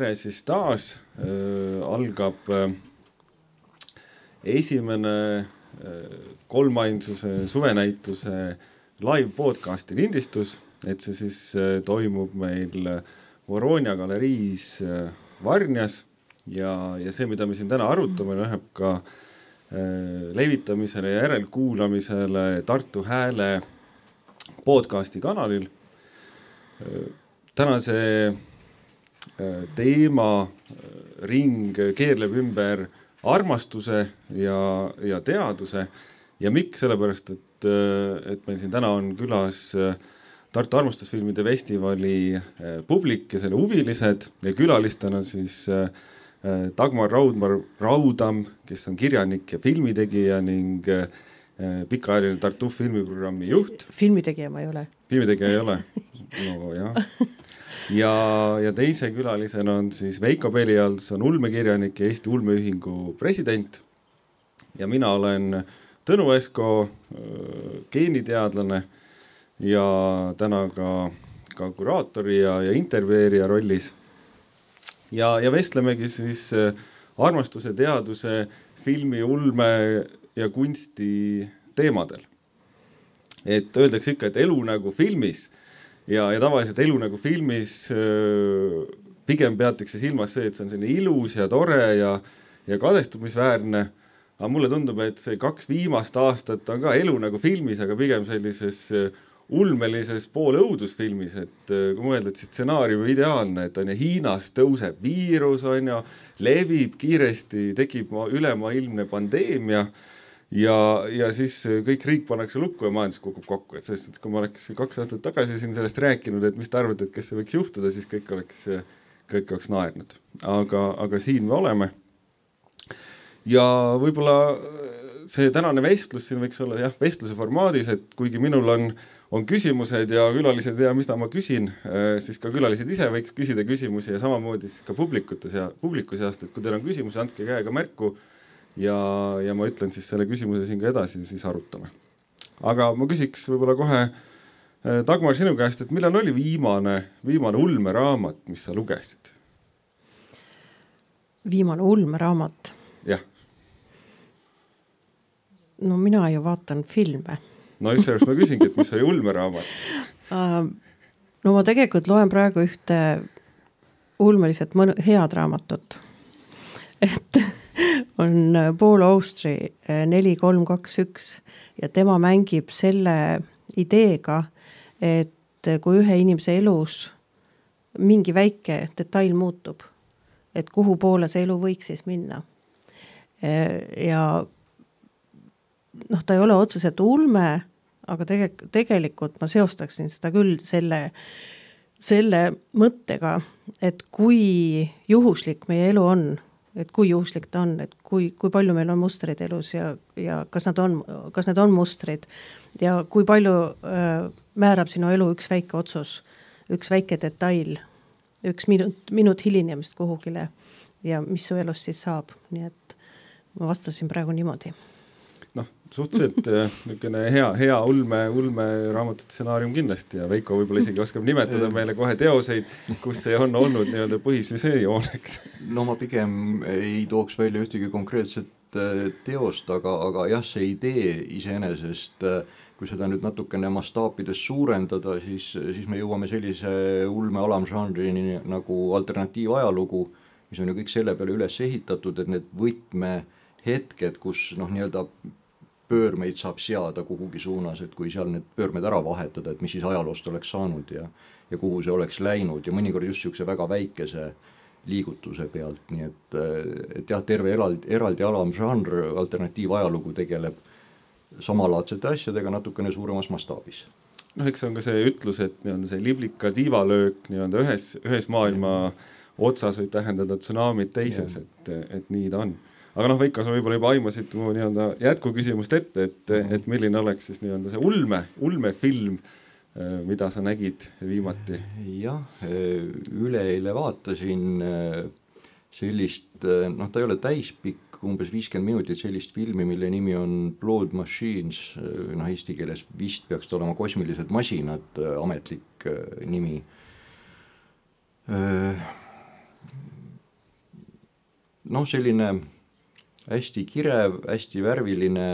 tere siis taas äh,, algab äh, esimene äh, kolmainsuse suvenäituse live podcast'i lindistus, et see siis äh, toimub meil Voronia galeriis äh, Varnjas ja, ja see, mida me siin täna arutame, läheb ka äh, levitamisele ja järelkuulamisele Tartu Hääle podcasti kanalil äh,. tänase äh, teema ring keerleb ümber armastuse ja, ja teaduse ja miks, sellepärast et, et meil siin täna on külas äh, Tartu Armastusfilmide Festivali äh, publik ja selle huvilised ja külalistena siis äh, Dagmar Raudmar Raudam, kes on kirjanik ja filmitegija ning pikaajaline Tartu filmiprogrammi juht. filmitegija ma ei ole. filmitegija ei ole? nojah. ja, ja teise külalisena on siis Veiko Pelials, on ulmekirjanik ja Eesti Ulmeühingu president. ja mina olen Tõnu Esko, geeniteadlane ja täna ka, ka kuraatori ja, ja intervjueerija rollis. ja, ja vestlemegi siis äh, armastuse, teaduse, filmi, ulme ja kunsti teemadel. et öeldakse ikka, et elu nagu filmis ja, ja tavaliselt elu nagu filmis pigem peatakse silmas see, et see on selline ilus ja tore ja, ja kadestumisväärne. Aga mulle tundub, et see kaks viimast aastat on ka elu nagu filmis, aga pigem sellises ulmelises poolõudusfilmis, et kui mõelda, et see stsenaarium ideaalne, et on ju Hiinas tõuseb viirus, on ju, levib kiiresti, tekib ülemaailmne pandeemia ja, ja siis kõik riik pannakse lukku ja majandus kukub kokku, et selles suhtes, kui ma oleks kaks aastat tagasi siin sellest rääkinud, et mis te arvate, et kas see võiks juhtuda, siis kõik oleks, kõik oleks naernud. aga, aga siin me oleme. ja võib-olla see tänane vestlus siin võiks olla jah, vestluse formaadis, et kuigi minul on on küsimused ja külalised ei tea, mida ma küsin, siis ka külalised ise võiks küsida küsimusi ja samamoodi siis ka publikute sea-, publiku seast, et kui teil on küsimusi, andke käega märku ja, ja ma ütlen siis selle küsimuse siin ka edasi, siis arutame. aga ma küsiks võib-olla kohe Dagmar sinu käest, et millal oli viimane, viimane ulmeraamat, mis sa lugesid? viimane ulmeraamat? jah. no mina ju vaatan filme no just sellepärast ma küsingi, et mis oli ulmeraamat uh,? no ma tegelikult loen praegu ühte ulmeliselt mõnu-, head raamatut. et on Paul Austri eh, Neli, kolm, kaks, üks ja tema mängib selle ideega, et kui ühe inimese elus mingi väike detail muutub, et kuhu poole see elu võiks siis minna. Ja noh, ta ei ole otseselt ulme, aga tegelikult, tegelikult ma seostaksin seda küll selle, selle mõttega, et kui juhuslik meie elu on, et kui juhuslik ta on, et kui, kui palju meil on mustreid elus ja, ja kas nad on, kas need on mustrid ja kui palju äh, määrab sinu elu üks väike otsus, üks väike detail, üks minut, minut hilinemist kuhugile ja mis su elust siis saab, nii et ma vastasin praegu niimoodi suhteliselt äh, niisugune hea, hea ulme, ulmeraamatu stsenaarium kindlasti ja Veiko võib-olla isegi oskab nimetada meile kohe teoseid, kus see on olnud nii-öelda põhisüžeejooneks. no ma pigem ei tooks välja ühtegi konkreetset äh, teost, aga, aga jah, see idee iseenesest, äh, kui seda nüüd natukene mastaapides suurendada, siis, siis me jõuame sellise ulme alamžanrini nagu alternatiivajalugu, mis on ju kõik selle peale üles ehitatud, et need võtmehetked, kus noh, nii-öelda pöörmeid saab seada kuhugi suunas, et kui seal need pöörmed ära vahetada, et mis siis ajaloost oleks saanud ja ja kuhu see oleks läinud. Ja mõnikord just niisuguse väga väikese liigutuse pealt, nii et, et jah, terve eraldi, eraldi alamžanr, alternatiivajalugu tegeleb samalaadsete asjadega natukene suuremas mastaabis. noh, eks see on ka see ütlus, et nii-öelda see liblika tiivalöök nii-öelda ühes, ühes maailma otsas võib tähendada tsunamit teises, et, et nii ta on aga noh, Veiko, sa võib-olla juba aimasid mu nii-öelda jätkuküsimust ette, et, et milline oleks siis nii-öelda see ulme, ulmefilm, äh, mida sa nägid viimati? jah, üleeile vaatasin äh, sellist, noh, ta ei ole täispikk, umbes viiskümmend minutit sellist filmi, mille nimi on Blood Machines, noh, eesti keeles vist peaks ta olema Kosmilised masinad, ametlik nimi noh, selline hästi kirev, hästi värviline,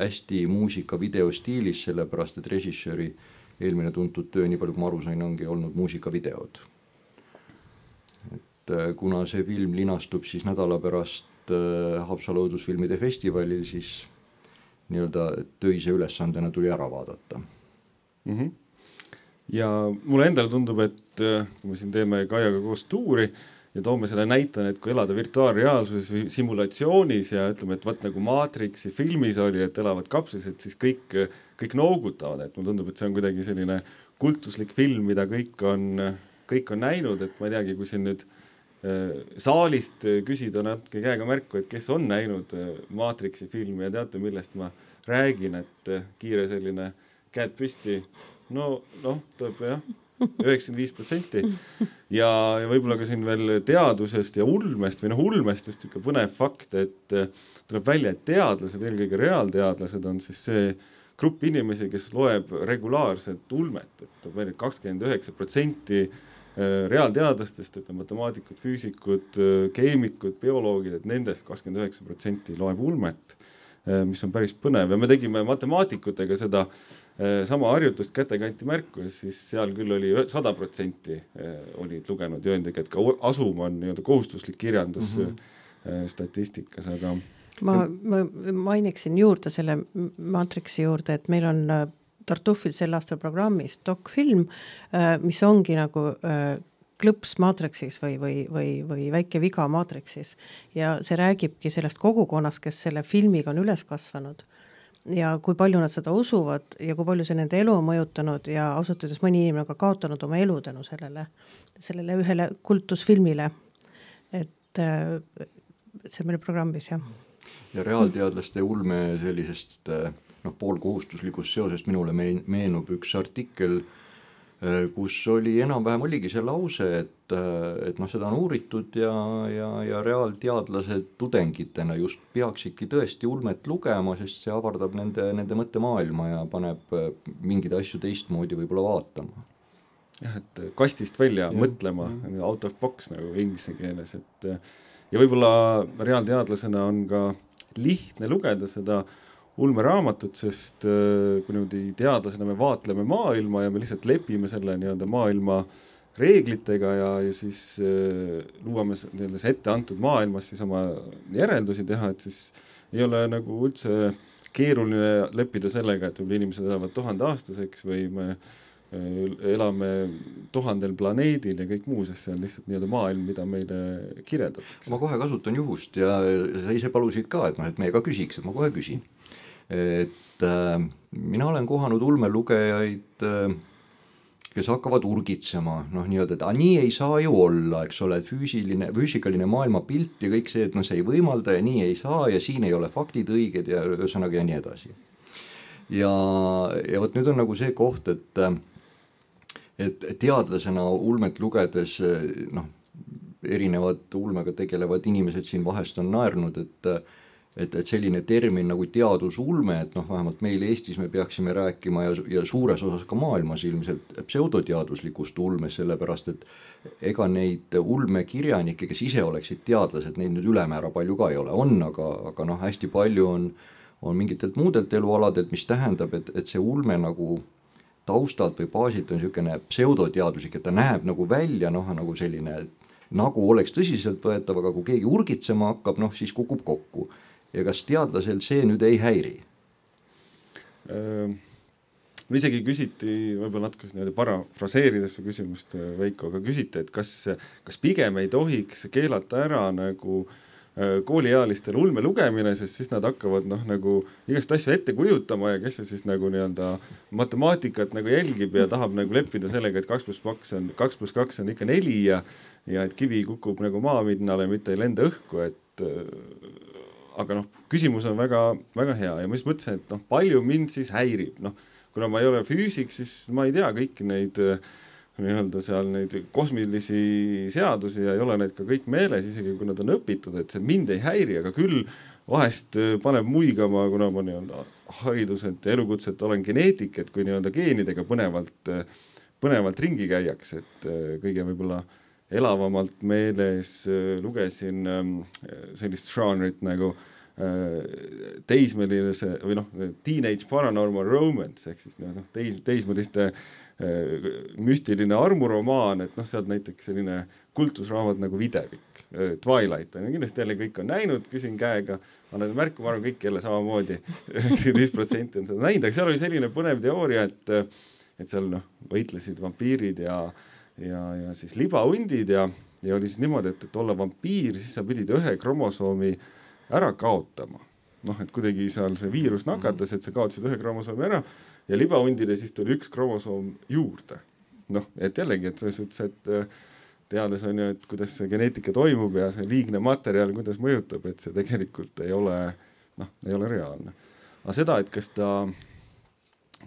hästi muusikavideo stiilis, sellepärast et režissööri eelmine tuntud töö, nii palju kui ma aru sain, ongi olnud muusikavideod. et äh, kuna see film linastub siis nädala pärast äh, Haapsalu õudusfilmide festivalil, siis nii-öelda töise ülesandena tuli ära vaadata mm. -hmm. ja mulle endale tundub, et äh, kui me siin teeme Kaiaga koos tuuri, ja toome selle näitena, et kui elada virtuaalreaalsuses või simulatsioonis ja ütleme, et vot nagu Matrixi filmis oli, et elavad kapslis, et siis kõik, kõik noogutavad, et mulle tundub, et see on kuidagi selline kultuslik film, mida kõik on, kõik on näinud, et ma ei teagi, kui siin nüüd äh, saalist küsida natuke käega märku, et kes on näinud äh, Matrixi filmi ja teate, millest ma räägin, et äh, kiire selline käed püsti. no noh, tuleb jah üheksakümmend viis protsenti. ja, ja võib-olla ka siin veel teadusest ja ulmest või noh, ulmest just niisugune põnev fakt, et eh, tuleb välja, et teadlased, eelkõige reaalteadlased on siis see grupp inimesi, kes loeb regulaarselt ulmet, et veel kakskümmend üheksa protsenti eh, reaalteadlastest, ütleme matemaatikud, füüsikud, eh, keemikud, bioloogid, et nendest kakskümmend üheksa protsenti loeb ulmet, mis on päris põnev ja me tegime matemaatikutega seda sama harjutust kätekanti märku ja siis seal küll oli sada protsenti äh, olid lugenud ja öeldagi, et ka asum on nii-öelda kohustuslik kirjandus mm -hmm. statistikas, aga ma, ma mainiksin juurde selle Matrixi juurde, et meil on Tartufil sel aastal programmis dokfilm, mis ongi nagu klõps maatriksis või, või, või, või väike viga maatriksis ja see räägibki sellest kogukonnast, kes selle filmiga on üles kasvanud ja kui palju nad seda usuvad ja kui palju see nende elu on mõjutanud ja ausalt öeldes mõni inimene on ka kaotanud oma elu tänu sellele, sellele ühele kultusfilmile. et äh, see on meil programmis jah. ja reaalteadlaste ulme sellisest äh, noh, poolkohustuslikust seosest minule meenub üks artikkel Äh, kus oli enam-vähem oligi see lause, et, äh, et noh, seda on uuritud ja, ja, ja reaalteadlased tudengitena just peaksidki tõesti ulmet lugema, sest see avardab nende, nende mõttemaailma ja paneb äh, mingeid asju teistmoodi võib-olla vaatama. jah, et kastist välja ja. mõtlema, out of box nagu inglise keeles, et ja võib-olla reaalteadlasena on ka lihtne lugeda seda äh, ulmeraamatut, sest äh, kui niimoodi teadlasena me vaatleme maailma ja me lihtsalt lepime selle nii-öelda maailma reeglitega ja, ja siis äh, lubame nii-öelda ette antud maailmas siis oma järeldusi teha, et siis ei ole nagu üldse keeruline leppida sellega, et võib-olla inimesed elavad tuhandeaastaseks või me äh, elame tuhandel planeedil ja kõik muu, sest see on lihtsalt nii-öelda maailm, mida meile kirjeldatakse. ma kohe kasutan juhust ja sa ise palusid ka, et noh, et me ka küsiks, et ma kohe küsin et äh, mina olen kohanud ulmelugejaid äh, kes hakkavad urgitsema, noh, nii-öelda, et aga nii ei saa ju olla, eks ole, et füüsiline, füüsikaline maailmapilt ja kõik see, et noh, see ei võimalda ja nii ei saa ja siin ei ole faktid õiged ja ühesõnaga ja nii edasi. ja, ja vot nüüd on nagu see koht, et et teadlasena ulmet lugedes noh, erinevad ulmega tegelevad inimesed siin vahest on naernud, et et, et selline termin nagu teadusulme, et noh, vähemalt meil Eestis me peaksime rääkima ja, ja suures osas ka maailmas ilmselt pseudoteaduslikust ulmest, sellepärast et ega neid ulmekirjanikke, kes ise oleksid teadlased, neid nüüd ülemäära palju ka ei ole, on, aga, aga noh, hästi palju on, on mingitelt muudelt elualadelt, mis tähendab, et, et see ulme nagu taustalt või baasilt on niisugune pseudoteaduslik, et ta näeb nagu välja noh, nagu selline nagu oleks tõsiseltvõetav, aga kui keegi urgitsema hakkab, noh siis kukub kokku ja kas teadlasel see nüüd ei häiri? no isegi küsiti, võib-olla natuke niimoodi parafraseerides su küsimust, äh, Veiko, aga küsiti, et kas, kas pigem ei tohiks keelata ära nagu äh, kooliealistel ulme lugemine, sest siis nad hakkavad noh, nagu igast asju ette kujutama ja kes see siis nagu nii-öelda matemaatikat nagu jälgib ja tahab nagu leppida sellega, et kaks pluss kaks on, kaks pluss kaks on ikka neli ja ja et kivi kukub nagu maapinnale, mitte ei lenda õhku, et aga noh, küsimus on väga-väga hea ja ma just mõtlesin, et noh, palju mind siis häirib, noh, kuna ma ei ole füüsik, siis ma ei tea kõiki neid äh, nii-öelda seal neid kosmilisi seadusi ja ei ole need ka kõik meeles, isegi kui nad on õpitud, et see mind ei häiri, aga küll vahest äh, paneb muigama, kuna ma nii-öelda hariduselt ja elukutselt olen geneetik, et kui nii-öelda geenidega põnevalt, äh, põnevalt ringi käiakse, et äh, kõige võib-olla elavamalt meeles lugesin ähm, sellist žanrit nagu teismelise või noh, teenage paranormal romance ehk siis noh, teis, teismeliste müstiline armuromaan, et noh, sealt näiteks selline kultusraamat nagu Videvik, Twilight on ju, kindlasti jälle kõik on näinud, küsin käega annan märku, ma arvan, kõik jälle samamoodi, üheksakümmend viis protsenti on seda näinud, aga seal oli selline põnev teooria, et et seal noh, võitlesid vampiirid ja, ja, ja siis libahundid ja, ja oli siis niimoodi, et, et olla vampiir, siis sa pidid ühe kromosoomi ära kaotama. noh, et kuidagi seal see viirus nakatas, et sa kaotasid ühe kromosoomi ära ja libahundile siis tuli üks kromosoom juurde. noh, et jällegi, et selles suhtes, et teades on ju, et kuidas see geneetika toimub ja see liigne materjal, kuidas mõjutab, et see tegelikult ei ole noh, ei ole reaalne. aga seda, et kas ta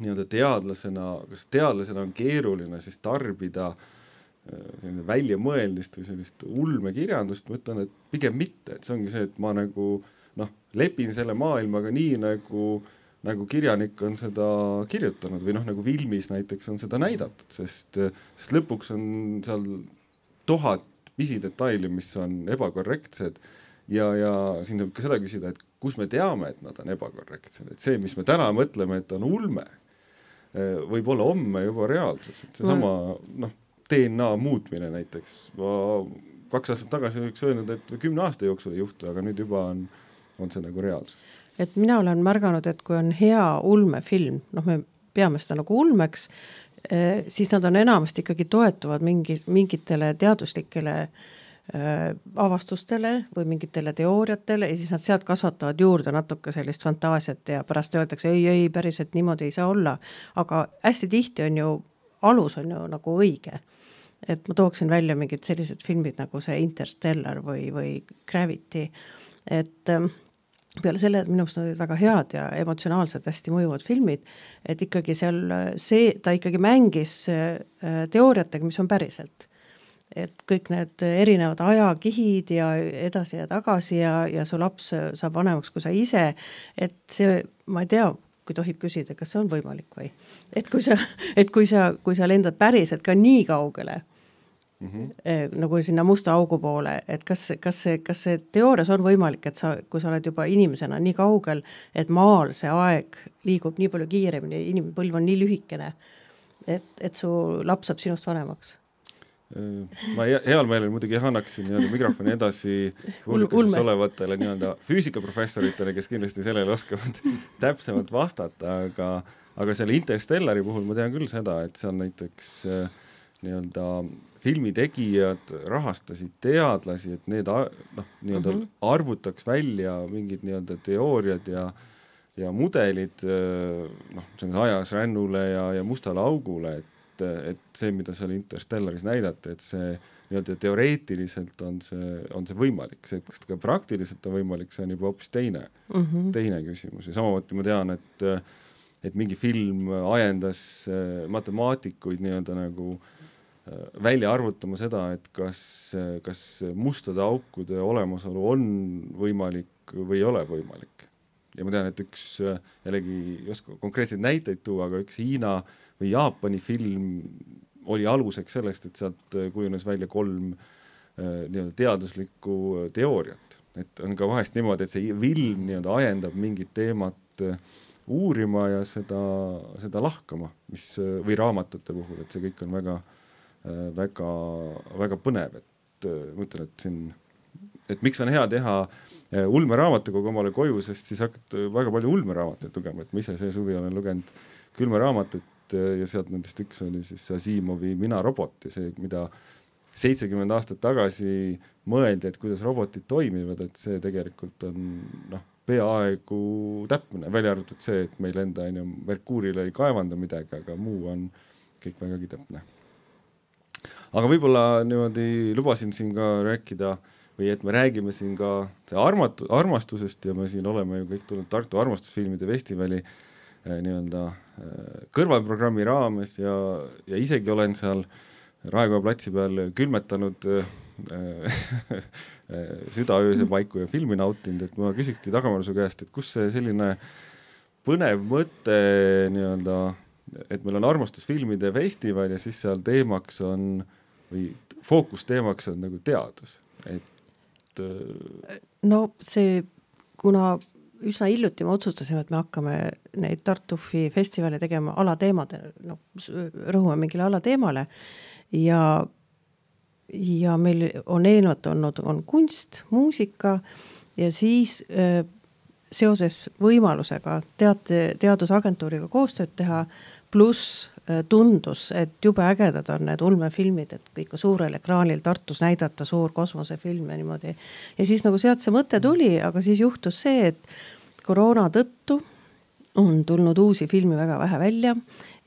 nii-öelda teadlasena, kas teadlasena on keeruline siis tarbida äh, selline väljamõeldist või sellist ulmekirjandust, ma ütlen, et pigem mitte, et see ongi see, et ma nagu noh, lepin selle maailmaga nii, nagu nagu kirjanik on seda kirjutanud või noh, nagu filmis näiteks on seda näidatud, sest, sest lõpuks on seal tuhat pisidetaili, mis on ebakorrektsed. Ja, ja siin võib ka seda küsida, et kus me teame, et nad on ebakorrektsed, et see, mis me täna mõtleme, et on ulme, võib olla homme juba reaalsus, et seesama noh, DNA muutmine näiteks, ma kaks aastat tagasi oleks öelnud, et kümne aasta jooksul ei juhtu, aga nüüd juba on, on see nagu reaalsus. et mina olen märganud, et kui on hea ulmefilm, noh, me peame seda nagu ulmeks, Äh, siis nad on enamasti ikkagi toetuvad mingi, mingitele teaduslikele äh, avastustele või mingitele teooriatele ja siis nad sealt kasvatavad juurde natuke sellist fantaasiat ja pärast öeldakse ei, ei päriselt niimoodi ei saa olla. aga hästi tihti on ju, alus on ju nagu õige. Et ma tooksin välja mingid sellised filmid nagu see Interstellar või, või Gravity, et äh, peale selle, et minu meelest nad olid väga head ja emotsionaalselt hästi mõjuvad filmid, et ikkagi seal see, ta ikkagi mängis äh, teooriatega, mis on päriselt. et kõik need erinevad ajakihid ja edasi ja tagasi ja, ja su laps saab vanemaks kui sa ise, et see, ma ei tea, kui tohib küsida, kas see on võimalik või? et kui sa, et kui sa, kui sa lendad päriselt ka nii kaugele mm -hmm. nagu sinna musta augu poole, et kas, kas see, kas see teoorias on võimalik, et sa, kui sa oled juba inimesena nii kaugel, et maal see aeg liigub nii palju kiiremini, inimpõlv on nii lühikene, et, et su laps saab sinust vanemaks? Äh, ma heal meelel muidugi annaksin nii-öelda mikrofoni edasi hulluses olevatele nii-öelda füüsikaprofessoritele, kes kindlasti sellele oskavad täpsemalt vastata, aga, aga selle Interstellari puhul ma tean küll seda, et seal näiteks äh, nii-öelda filmi tegijad rahastasid teadlasi, et need noh, nii-öelda mm -hmm. arvutaks välja mingid nii-öelda teooriad ja ja mudelid noh, selles ajas rännule ja, ja mustale augule, et, et see, mida seal Interstellaris näidati, et see nii-öelda teoreetiliselt on see, on see võimalik, see, kas ta ka praktiliselt on võimalik, see on juba hoopis teine mm, -hmm. teine küsimus ja samamoodi ma tean, et et mingi film ajendas matemaatikuid nii-öelda nagu äh, välja arvutama seda, et kas, kas mustade aukude olemasolu on võimalik või ei ole võimalik. ja ma tean, et üks, jällegi ei oska konkreetseid näiteid tuua, aga üks Hiina või Jaapani film oli aluseks sellest, et sealt kujunes välja kolm äh, nii-öelda teaduslikku teooriat. et on ka vahest niimoodi, et see film nii-öelda ajendab mingit teemat äh, uurima ja seda, seda lahkama, mis või raamatute puhul, et see kõik on väga äh, Äh, väga, väga põnev, et äh, ma ütlen, et siin, et miks on hea teha äh, ulmeraamatukogu omale koju, sest siis hakkad väga palju ulmeraamatuid lugema, et ma ise see suvi olen lugenud külmeraamatut ja sealt nendest üks oli siis Asimovi Mina robot ja see, mida seitsekümmend aastat tagasi mõeldi, et kuidas robotid toimivad, et see tegelikult on noh, peaaegu täpne, välja arvatud see, et meil enda on ju Merkuurile ei kaevanda midagi, aga muu on kõik vägagi täpne aga võib-olla niimoodi lubasin siin ka rääkida või et me räägime siin ka see armat-, armastusest ja me siin oleme ju kõik tulnud Tartu armastusfilmide festivali eh, nii-öelda eh, kõrvalprogrammi raames ja, ja isegi olen seal Raekoja platsi peal külmetanud südaöösel paiku ja filmi nautinud, et ma küsikski Dagmar su käest, et kust see selline põnev mõte nii-öelda, et meil on armastusfilmide festival ja siis seal teemaks on või fookusteemaks on nagu teadus, et no see, kuna üsna hiljuti me otsustasime, et me hakkame neid Tartufi festivale tegema alateemade, noh, rõhume mingile alateemale ja, ja meil on eelnevalt olnud, on kunst, muusika ja siis äh, seoses võimalusega teate, teadusagentuuriga koostööd teha, pluss äh, tundus, et jube ägedad on need ulmefilmid, et ikka suurel ekraanil Tartus näidata suur kosmosefilm ja niimoodi. ja siis nagu sealt see mõte tuli, aga siis juhtus see, et koroona tõttu on tulnud uusi filme väga vähe välja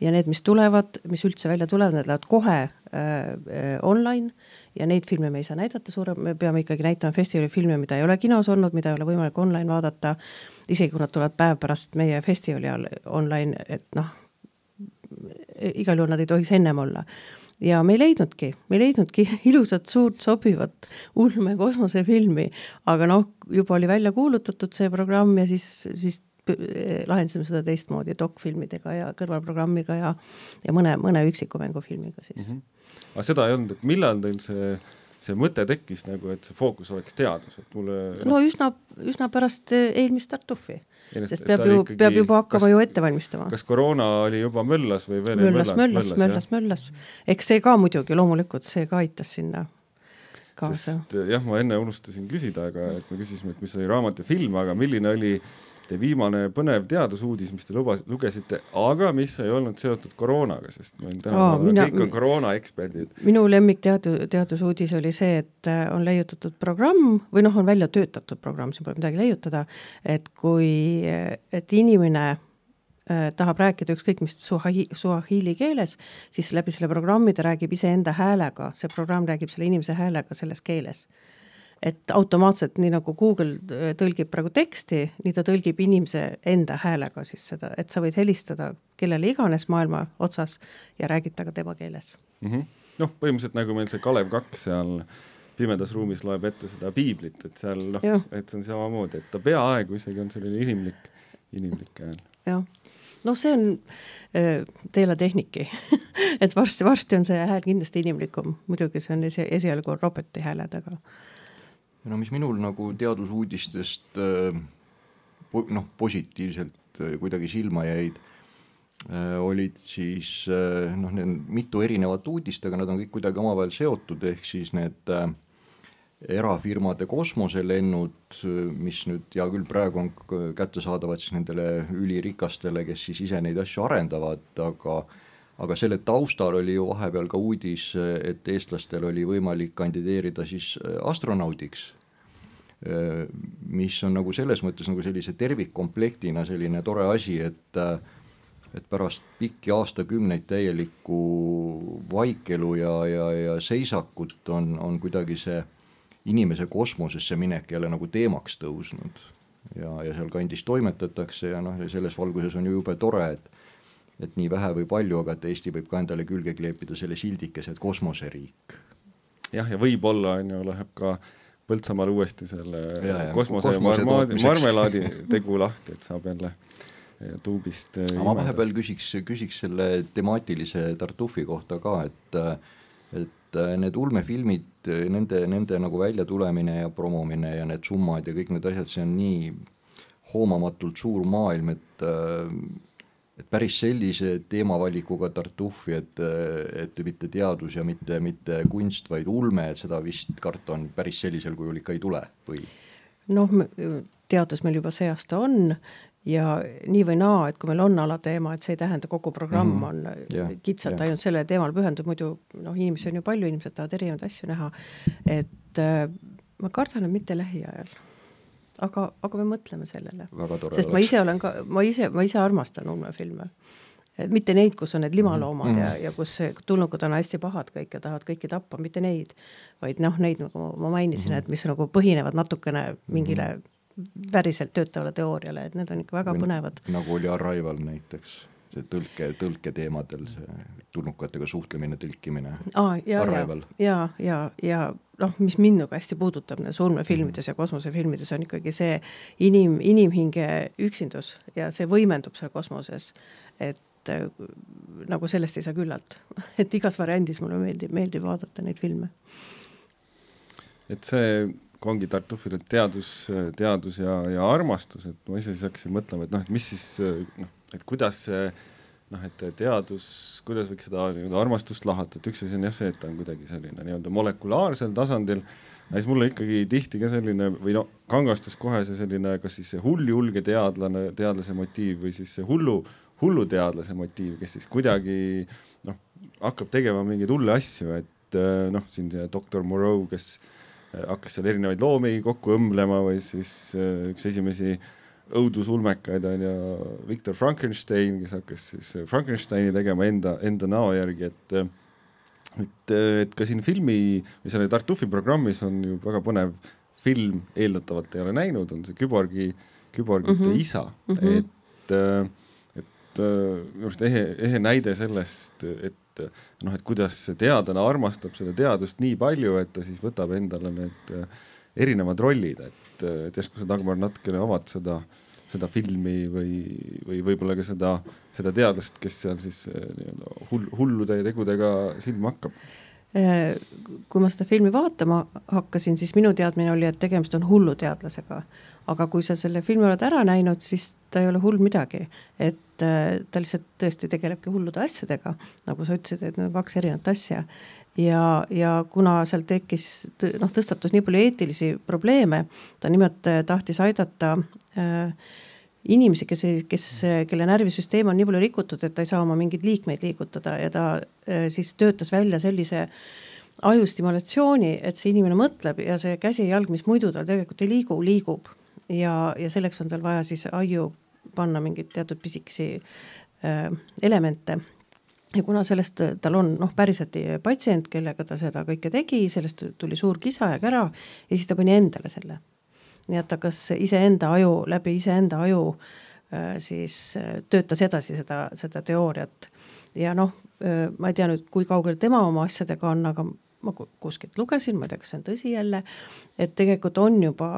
ja need, mis tulevad, mis üldse välja tulevad, need lähevad kohe äh, äh, online ja neid filme me ei saa näidata suure, me peame ikkagi näitama festivali filme, mida ei ole kinos olnud, mida ei ole võimalik online vaadata. isegi kui nad tulevad päev pärast meie festivali all online, et noh, igal juhul nad ei tohiks ennem olla ja me ei leidnudki, me ei leidnudki ilusat, suurt, sobivat ulme kosmosefilmi, aga noh, juba oli välja kuulutatud see programm ja siis, siis lahendasime seda teistmoodi dokfilmidega ja kõrvalprogrammiga ja, ja mõne, mõne üksiku mängufilmiga siis mm. -hmm. aga seda ei olnud, et millal teil see see mõte tekkis nagu, et see fookus oleks teadus, et mulle no üsna, üsna pärast eelmist Tartufi. Sest peab ju, peab juba hakkama kas, ju ette valmistama. kas koroona oli juba möllas või veel möllas, möllas, möllas, möllas, eks see ka muidugi loomulikult, see ka aitas sinna kaasa. sest jah, ma enne unustasin küsida, aga et me küsisime, et mis oli raamat ja film, aga milline oli äh, teie viimane põnev teadusuudis, mis te lubas, lugesite, aga mis ei olnud seotud koroonaga, sest meil tänapäeval mina, kõik on koroonaeksperdid. minu lemmik teadu, teadusuudis oli see, et äh, on leiutatud programm või noh, on välja töötatud programm, siin pole midagi leiutada, et kui, et inimene äh, tahab rääkida ükskõik mis suahi, suahiili keeles, siis läbi selle programmi ta räägib iseenda häälega, see programm räägib selle inimese häälega selles keeles et automaatselt, nii nagu Google äh, tõlgib praegu teksti, nii ta tõlgib inimese enda häälega siis seda, et sa võid helistada kellele iganes maailma otsas ja räägid temaga tema keeles. Mm -hmm.. noh, põhimõtteliselt nagu meil see Kalev Kaks seal pimedas ruumis loeb ette seda piiblit, et seal noh, et see on samamoodi, et ta peaaegu isegi on selline inimlik, inimlik hääl. jah, noh, see on äh, teelatehnik et varsti-varsti on see hääl kindlasti inimlikum, muidugi see on esi, esialgu roboti hääled, aga no mis minul nagu teadusuudistest äh, noh, positiivselt äh, kuidagi silma jäid, äh, olid siis noh, need mitu erinevat uudist, aga nad on kõik kuidagi omavahel seotud, ehk siis need erafirmade kosmoselennud, mis nüüd hea küll, praegu on kättesaadavad siis nendele ülirikastele, kes siis ise neid asju arendavad, aga aga selle taustal oli ju vahepeal ka uudis, et eestlastel oli võimalik kandideerida siis äh, astronaudiks, äh, mis on nagu selles mõttes nagu sellise tervikkomplektina selline tore asi, et äh, et pärast pikki aastakümneid täielikku vaikelu ja, ja, ja seisakut on, on kuidagi see inimese kosmosesse minek jälle nagu teemaks tõusnud. ja, ja sealkandis toimetatakse ja noh, selles valguses on ju jube tore, et et nii vähe või palju, aga et Eesti võib ka endale külge kleepida selle sildikese, et kosmoseriik. jah, ja võib-olla on ju, läheb ka Põltsamaal uuesti selle ja, ja, kosmose, kosmose marmaadi, marmelaadi tegu lahti, et saab jälle tuubist aga ma vahepeal küsiks, küsiks selle temaatilise Tartufi kohta ka, et et need ulmefilmid, nende, nende nagu väljatulemine ja promomine ja need summad ja kõik need asjad, see on nii hoomamatult suur maailm, et et päris sellise teemavalikuga Tartufi, et, et mitte teadus ja mitte, mitte kunst, vaid ulme, et seda vist karta on päris sellisel kujul ikka ei tule või? noh, teadus meil juba see aasta on ja nii või naa, et kui meil on alateema, et see ei tähenda, kogu programm mm -hmm. on yeah, kitsalt yeah. ainult sellele teemale pühendatud, muidu noh, inimesi on ju palju, inimesed tahavad erinevaid asju näha, et äh, ma kardan, et mitte lähiajal aga, aga me mõtleme sellele. sest ma ise olen ka, ma ise, ma ise armastan ulmefilme. mitte neid, kus on need limaloomad mm ja, ja kus tulnukud on hästi pahad kõik ja tahavad kõiki tappa, mitte neid, vaid noh, neid nagu ma mainisin mm, -hmm. et mis nagu põhinevad natukene mingile päriselt töötavale teooriale, et need on ikka väga Või põnevad. nagu oli Arrival näiteks see tõlke, tõlketeemadel, see tulnukatega suhtlemine, tõlkimine ah,. ja, ja, ja, ja, ja noh, mis mind nagu hästi puudutab nendes ulmefilmides ja kosmosefilmides on ikkagi see inim, inimhinge üksindus ja see võimendub seal kosmoses. et äh, nagu sellest ei saa küllalt, et igas variandis mulle meeldib, meeldib vaadata neid filme. et see ongi Tartufil, et teadus, teadus ja, ja armastus, et ma ise siis hakkasin mõtlema, et noh, et mis siis noh, et kuidas see noh, et teadus, kuidas võiks seda nii-öelda armastust lahata, et üks asi on jah see, et ta on kuidagi selline nii-öelda molekulaarsel tasandil, aga siis mulle ikkagi tihti ka selline või no kangastus kohe see selline, kas siis see hulljulge teadlane, teadlase motiiv või siis see hullu, hulluteadlase motiiv, kes siis kuidagi noh, hakkab tegema mingeid hulle asju, et noh, siin see doktor Moreau, kes hakkas seal erinevaid loomi kokku õmblema või siis üks esimesi äh, õudusulmekaid on ju Victor Frankenstein, kes hakkas siis Frankensteini tegema enda, enda näo järgi, et et, et ka siin filmi või selle Tartufi programmis on ju väga põnev film, eeldatavalt ei ole näinud, on see küborgi, küborgite mm -hmm. isa mm, -hmm. et, et minu arust ehe, ehe näide sellest, et noh, et kuidas teadlane armastab seda teadust nii palju, et ta siis võtab endale need erinevad rollid, et, et järsku sa, Dagmar, natukene avad seda, seda filmi või, või võib-olla ka seda, seda teadlast, kes seal siis eh, nii-öelda hull, hullude tegudega silma hakkab. Eh, kui ma seda filmi vaatama hakkasin, siis minu teadmine oli, et tegemist on hulluteadlasega. aga kui sa selle filmi oled ära näinud, siis ta ei ole hull midagi, et eh, ta lihtsalt tõesti tegelebki hullude asjadega, nagu sa ütlesid, et need on kaks erinevat asja ja, ja kuna seal tekkis, noh, tõstatus nii palju eetilisi probleeme, ta nimelt äh, tahtis aidata äh, inimesi, kes, kes, kelle närvisüsteem on nii palju rikutud, et ta ei saa oma mingeid liikmeid liigutada ja ta äh, siis töötas välja sellise ajustimulatsiooni, et see inimene mõtleb ja see käsi ja jalg, mis muidu tal tegelikult ei liigu, liigub. ja, ja selleks on tal vaja siis aiu panna mingeid teatud pisikesi äh, elemente ja kuna sellest tal on noh, päriselt patsient, kellega ta seda kõike tegi, sellest tuli suur kisa ja kära ja siis ta pani endale selle. nii et ta kas iseenda aju, läbi iseenda aju äh, siis äh, töötas edasi seda, seda teooriat. ja noh, äh, ma ei tea nüüd, kui kaugel tema oma asjadega on, aga ma kuskilt lugesin, ma ei tea, kas see on tõsi jälle, et tegelikult on juba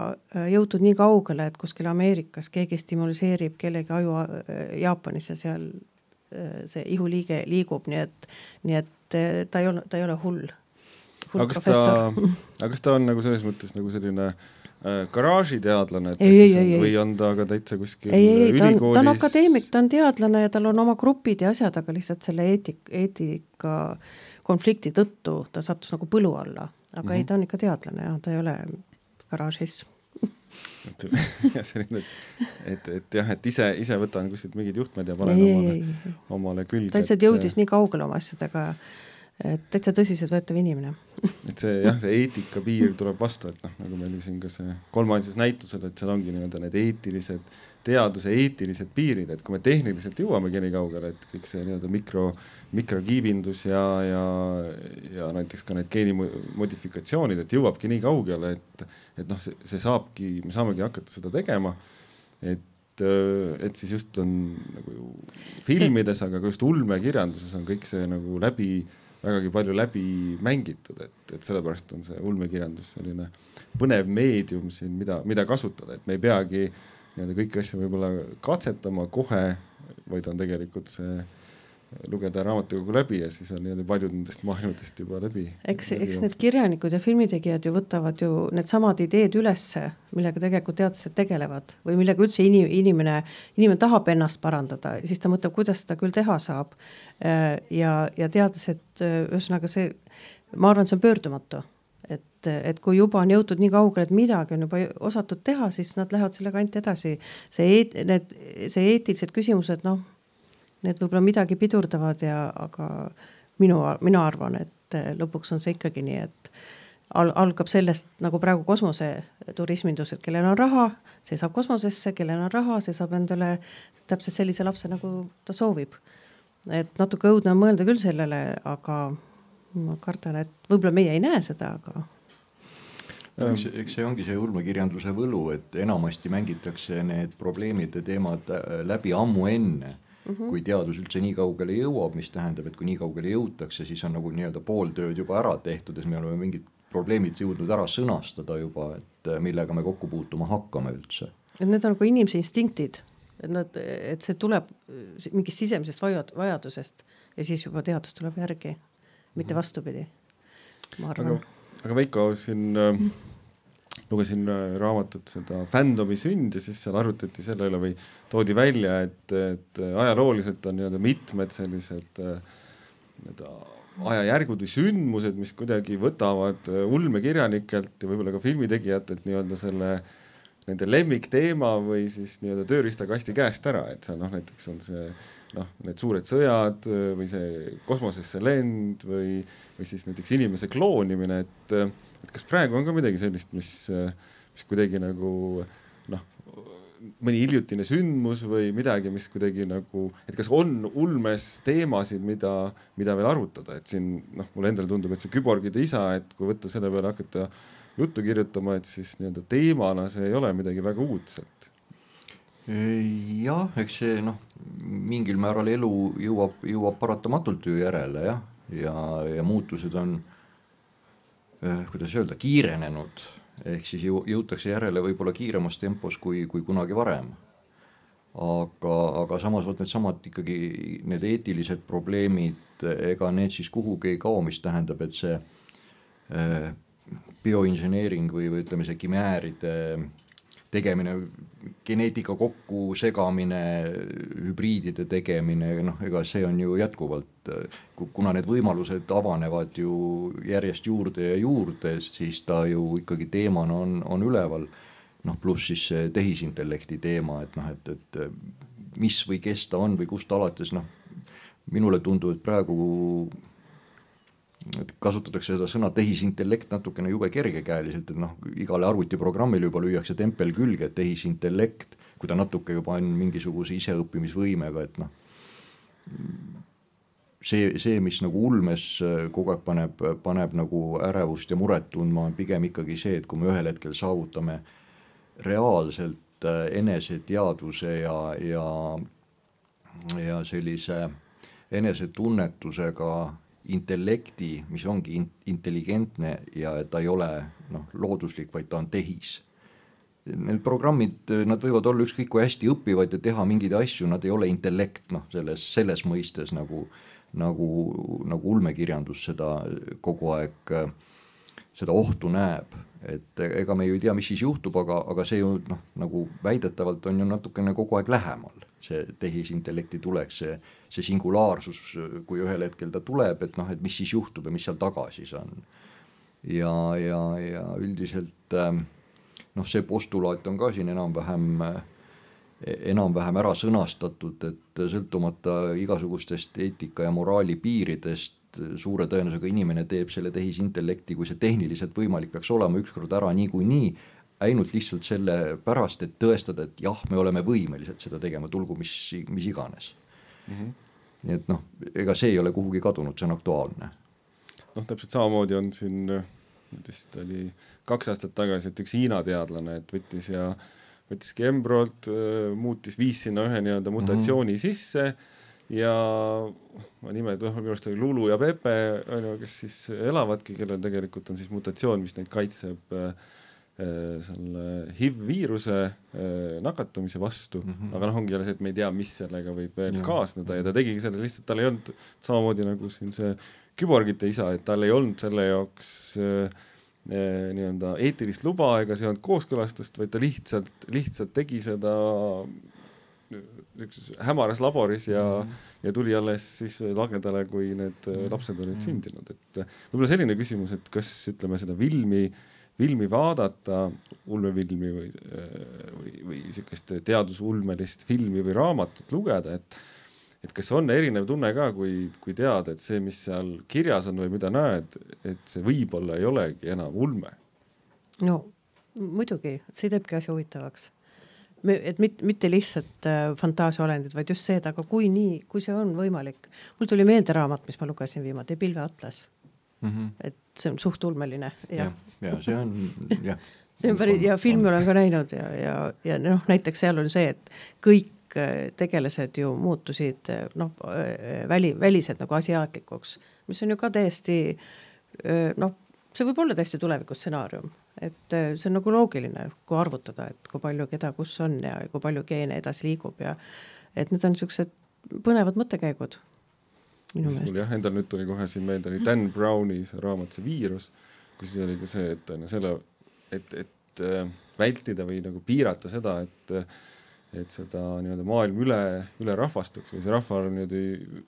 jõutud nii kaugele, et kuskil Ameerikas keegi stimuliseerib kellegi aju Jaapanis ja seal Äh, see ihuliige liigub, nii et, nii et äh, ta ei ole, ta ei ole hull, hull aga kas ta, aga kas ta on nagu selles mõttes nagu selline äh, garaažiteadlane, et ei, ei, ei, või on ta ka täitsa kuskil ei, ei, ta on, ta on akadeemik, ta on teadlane ja tal on oma grupid ja asjad, aga lihtsalt selle eetik, eetika konflikti tõttu ta sattus nagu põlu alla, aga mm -hmm. ei, ta on ikka teadlane jah, ta ei ole garaažis et selline, et, et, et jah, et ise, ise võtan kuskilt mingid juhtmed ja panen ei, omale, omale külge. ta lihtsalt jõudis see... nii kaugele oma asjadega, et täitsa tõsiseltvõetav inimene et see jah, see eetika piir tuleb vastu, et noh, nagu meil siin ka see kolmandas näitusel, et seal ongi nii-öelda need eetilised, teaduse eetilised piirid, et kui me tehniliselt jõuamegi nii kaugele, et kõik see nii-öelda mikro, mikrokiibindus ja, ja, ja näiteks ka need geenimodifikatsioonid, et jõuabki nii kaugele, et, et noh, see, see saabki, me saamegi hakata seda tegema. et, et siis just on nagu ju filmides, aga ka just ulmekirjanduses on kõik see nagu läbi vägagi palju läbi mängitud, et, et sellepärast on see ulmekirjandus selline põnev meedium siin, mida, mida kasutada, et me ei peagi nii-öelda kõiki asju võib-olla katsetama kohe, vaid on tegelikult see lugeda raamatukogu läbi ja siis on nii-öelda paljud nendest maailmadest juba läbi. eks, eks need kirjanikud ja filmitegijad ju võtavad ju needsamad ideed ülesse, millega tegelikult teadlased tegelevad või millega üldse inim, inimene, inimene tahab ennast parandada, siis ta mõtleb, kuidas seda küll teha saab. Äh, ja, ja teadlased, äh, ühesõnaga see, ma arvan, see on pöördumatu et, et kui juba on jõutud nii kaugele, et midagi on juba osatud teha, siis nad lähevad selle kanti edasi. see need, see eetilised küsimused, noh need võib-olla midagi pidurdavad ja, aga minu, mina arvan, et eh, lõpuks on see ikkagi nii, et al-, algab sellest nagu praegu kosmoseturismindus, et kellel on raha, see saab kosmosesse, kellel on raha, see saab endale täpselt sellise lapse, nagu ta soovib. et natuke õudne on mõelda küll sellele, aga ma kardan, et võib-olla meie ei näe seda, aga eks, eks see ongi see ulmekirjanduse võlu, et enamasti mängitakse need probleemid ja teemad äh, läbi ammu enne mm, -hmm. kui teadus üldse nii kaugele jõuab, mis tähendab, et kui nii kaugele jõutakse, siis on nagu nii-öelda pool tööd juba ära tehtud ja siis me oleme mingid probleemid jõudnud ära sõnastada juba, et äh, millega me kokku puutuma hakkame üldse. et need on nagu inimese instinktid, et nad, et see tuleb mingist sisemisest vajadusest ja siis juba teadus tuleb järgi, mitte mhm. vastupidi, ma arvan. aga Veiko siin äh, lugesin äh, raamatut seda Fandomi sünd ja siis seal arutati selle üle või toodi välja, et, et ajalooliselt on nii-öelda mitmed sellised äh, nii-öelda ajajärgud või sündmused, mis kuidagi võtavad äh, ulmekirjanikelt ja võib-olla ka filmitegijatelt nii-öelda selle nende lemmikteema või siis nii-öelda tööriistakasti käest ära, et seal noh, näiteks on see noh, need suured sõjad või see kosmosesse lend või, või siis näiteks inimese kloonimine, et et kas praegu on ka midagi sellist, mis, mis kuidagi nagu noh, mõni hiljutine sündmus või midagi, mis kuidagi nagu, et kas on ulmes teemasid, mida, mida veel arutada, et siin noh, mulle endale tundub, et see küborgide isa, et kui võtta selle peale hakata juttu kirjutama, et siis nii-öelda teemana see ei ole midagi väga uudset. jah, eks see noh, mingil määral elu jõuab, jõuab paratamatult ju järele jah, ja, ja muutused on Äh, kuidas öelda, kiirenenud, ehk siis jõu-, jõutakse järele võib-olla kiiremas tempos kui, kui kunagi varem. aga, aga samas vot needsamad ikkagi need eetilised probleemid, ega need siis kuhugi ei kao, mis tähendab, et see äh, bioinseneering või, või ütleme, see kimääride äh, tegemine, geneetika kokkusegamine, hübriidide tegemine, noh, ega see on ju jätkuvalt, kuna need võimalused avanevad ju järjest juurde ja juurde, siis ta ju ikkagi teemana on, on üleval. noh, pluss siis see tehisintellekti teema, et noh, et, et mis või kes ta on või kust alates, noh, minule tundub, et praegu kasutatakse seda sõna tehisintellekt natukene jube kergekäeliselt, et noh, igale arvutiprogrammile juba lüüakse tempel külge, et tehisintellekt, kui ta natuke juba on mingisuguse iseõppimisvõimega, et noh, see, see, mis nagu ulmes kogu aeg paneb, paneb nagu ärevust ja muret tundma, on pigem ikkagi see, et kui me ühel hetkel saavutame reaalselt eneseteadvuse ja, ja, ja sellise enesetunnetusega intellekti, mis ongi in intelligentne ja ta ei ole noh, looduslik, vaid ta on tehis. Need programmid, nad võivad olla ükskõik kui hästi õpivad ja teha mingeid asju, nad ei ole intellekt, noh, selles, selles mõistes nagu, nagu, nagu ulmekirjandus seda kogu aeg, seda ohtu näeb. et ega me ju ei tea, mis siis juhtub, aga, aga see ju noh, nagu väidetavalt on ju natukene kogu aeg lähemal see tehisintellekti tulek, see, see singulaarsus, kui ühel hetkel ta tuleb, et noh, et mis siis juhtub ja mis seal taga siis on. ja, ja, ja üldiselt ähm, noh, see postulaat on ka siin enam-vähem, enam-vähem ära sõnastatud, et sõltumata igasugustest eetika ja moraali piiridest, suure tõenäosusega inimene teeb selle tehisintellekti, kui see tehniliselt võimalik peaks olema, ükskord ära niikuinii ainult lihtsalt sellepärast, et tõestada, et jah, me oleme võimelised seda tegema, tulgu mis, mis iganes mm. -hmm. nii et noh, ega see ei ole kuhugi kadunud, see on aktuaalne. noh, täpselt samamoodi on siin, vist oli kaks aastat tagasi, et üks Hiina teadlane, et võttis ja võttiski embrüolt, muutis, viis sinna ühe nii-öelda mutatsiooni mm -hmm. sisse ja ma nimed, noh minu arust oli Lulu ja Pepe on ju, kes siis elavadki, kellel tegelikult on siis mutatsioon, mis neid kaitseb äh, Äh, selle HIV-viiruse äh, nakatumise vastu mm, -hmm. aga noh, ongi jälle see, et me ei tea, mis sellega võib veel ja. kaasneda ja ta tegigi selle lihtsalt, tal ei olnud samamoodi nagu siin see küborgite isa, et tal ei olnud selle jaoks äh, äh, nii-öelda eetilist luba ega see ei olnud kooskõlastust, vaid ta lihtsalt, lihtsalt tegi seda niisuguses hämaras laboris ja mm, -hmm. ja tuli alles siis lagedale, kui need lapsed olid mm -hmm. sündinud, et võib-olla selline küsimus, et kas ütleme seda filmi äh, filmi vaadata, ulmefilmi või, või, või sihukest teadusulmelist filmi või raamatut lugeda, et et kas on erinev tunne ka, kui, kui tead, et see, mis seal kirjas on või mida näed, et see võib-olla ei olegi enam ulme? no muidugi, see teebki asja huvitavaks. et mitte, mitte lihtsalt äh, fantaasiaolendid, vaid just see, et aga kui nii, kui see on võimalik. mul tuli meelde raamat, mis ma lugesin viimati, Pilveatlas mm. -hmm. et see on suht ulmeline ja, ja, see on jah. See on päris ja filmi olen ka näinud ja, ja, ja noh, näiteks seal on see, et kõik äh, tegelased ju muutusid äh, noh, väli, välised nagu asiaatlikuks, mis on ju ka täiesti noh, see võib olla täiesti tulevikustsenaarium, et see on nagu loogiline, kui arvutada, et kui palju keda kus on ja kui palju geene edasi liigub ja et need on niisugused põnevad mõttekäigud minu meelest. jah, endal nüüd tuli kohe siin meelde oli Dan Browni see raamat See viirus, kus oli ka see, et no selle, et, et äh, vältida või nagu piirata seda, et et seda nii-öelda maailm üle, üle rahvastuks või see rahvaarv niimoodi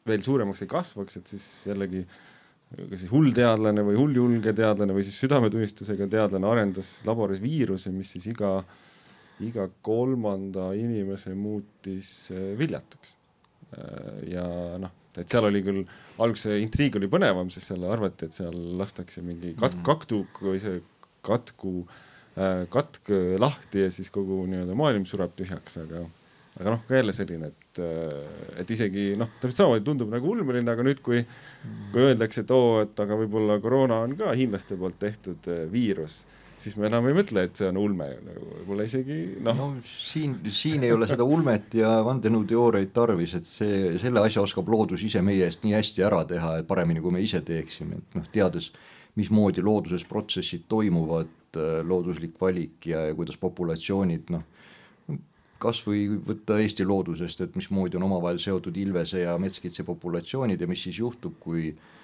veel suuremaks ei kasvaks, et siis jällegi kas siis hull teadlane või hulljulge teadlane või siis südametunnistusega teadlane arendas laboris viiruse, mis siis iga, iga kolmanda inimese muutis äh, viljatuks. Äh, ja noh, et seal oli küll, alguses intriig oli põnevam, sest seal arvati, et seal lastakse mingi kat-, mhm. kaktuk või see katku äh,, katk lahti ja siis kogu nii-öelda maailm sureb tühjaks, aga aga noh, ka jälle selline, et, äh, et isegi noh, täpselt samamoodi tundub nagu ulmeline, aga nüüd, kui, kui öeldakse, et oo, et aga võib-olla koroona on ka hiinlaste poolt tehtud äh, viirus siis me enam ei mõtle, et see on ulme ju nagu võib-olla isegi noh. No, siin, siin ei ole seda ulmet ja vandenõuteooriaid tarvis, et see, selle asja oskab loodus ise meie eest nii hästi ära teha, et paremini, kui me ise teeksime, et noh, teades, mismoodi looduses protsessid toimuvad, äh, looduslik valik ja, ja kuidas populatsioonid noh, kas või võtta Eesti loodusest, et mismoodi on omavahel seotud ilvese ja metskitse populatsioonid ja mis siis juhtub, kui äh,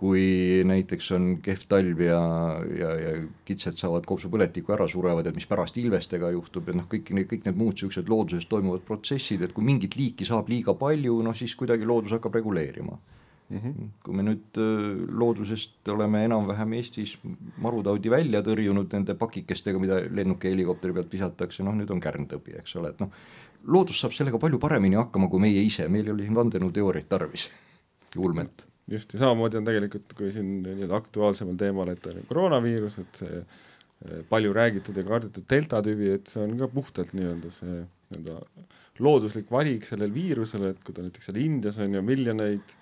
kui näiteks on kehv talv ja, ja, ja kitsed saavad kopsupõletikku ära, surevad, et mis pärast ilvestega juhtub ja noh, kõik need, kõik need muud niisugused looduses toimuvad protsessid, et kui mingit liiki saab liiga palju, noh siis kuidagi loodus hakkab reguleerima mm. -hmm. kui me nüüd loodusest oleme enam-vähem Eestis marutaudi välja tõrjunud nende pakikestega, mida lennuki ja helikopteri pealt visatakse, noh nüüd on kärntõbi, eks ole, et noh, loodus saab sellega palju paremini hakkama kui meie ise, meil ei ole siin vandenõuteooriaid tarvis, ulmet just, ja samamoodi on tegelikult, kui siin nii-öelda aktuaalsemal teemal, et on koroonaviirus, et see eh, palju räägitud ja kardetud delta tüvi, et see on ka puhtalt nii-öelda see nii-öelda looduslik valik sellel viirusel, et kui ta näiteks seal Indias on ju miljoneid,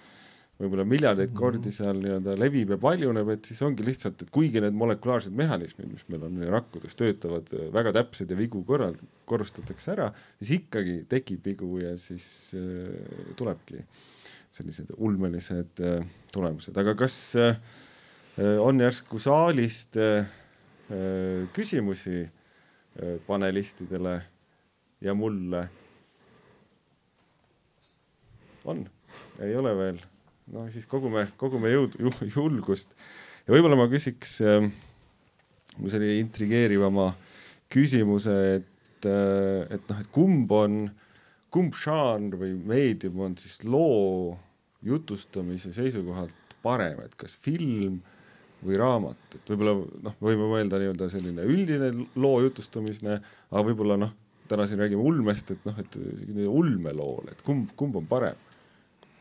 võib-olla miljardeid mhm. kordi seal nii-öelda levib ja paljuneb, et siis ongi lihtsalt, et kuigi need molekulaarsed mehhanismid, mis meil on rakkudes, töötavad eh, väga täpsed ja vigu korral-, korrustatakse ära, siis ikkagi tekib vigu ja siis äh, tulebki äh, sellised ulmelised äh, tulemused, aga kas äh, on järsku saalist äh, küsimusi panelistidele ja mulle? on, ei ole veel, no siis kogume, kogume jõudu, julgust. Ja võib-olla ma küsiks äh, sellise intrigeerivama küsimuse, et, et noh, et kumb on äh, kumb žanr või meedium on siis loo jutustamise seisukohalt parem, et kas film või raamat, et võib-olla noh, võime mõelda nii-öelda selline üldine loo jutustamine, aga võib-olla noh, täna siin räägime ulmest, et noh, et ulmelool, et kumb, kumb on parem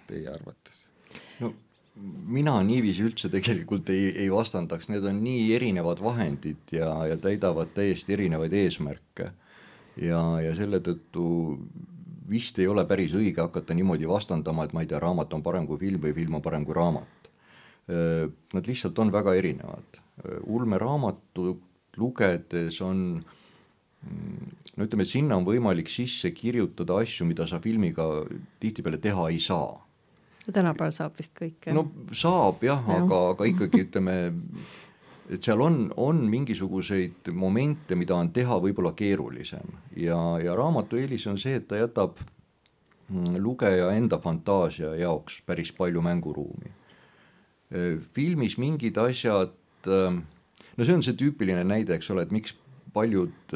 teie arvates? no mina niiviisi üldse tegelikult ei, ei vastandaks, need on nii erinevad vahendid ja, ja täidavad täiesti erinevaid eesmärke. ja, ja selle tõttu vist ei ole päris õige hakata niimoodi vastandama, et ma ei tea, raamat on parem kui film või film on parem kui raamat. Nad lihtsalt on väga erinevad. ulmeraamatut lugedes on no ütleme, sinna on võimalik sisse kirjutada asju, mida sa filmiga tihtipeale teha ei saa. tänapäeval saab vist kõike. no saab jah ja., aga, aga ikkagi ütleme et seal on, on mingisuguseid momente, mida on teha võib-olla keerulisem. Ja, ja raamatu eelis on see, et ta jätab mm, lugeja enda fantaasia jaoks päris palju mänguruumi. filmis mingid asjad, no see on see tüüpiline näide, eks ole, et miks paljud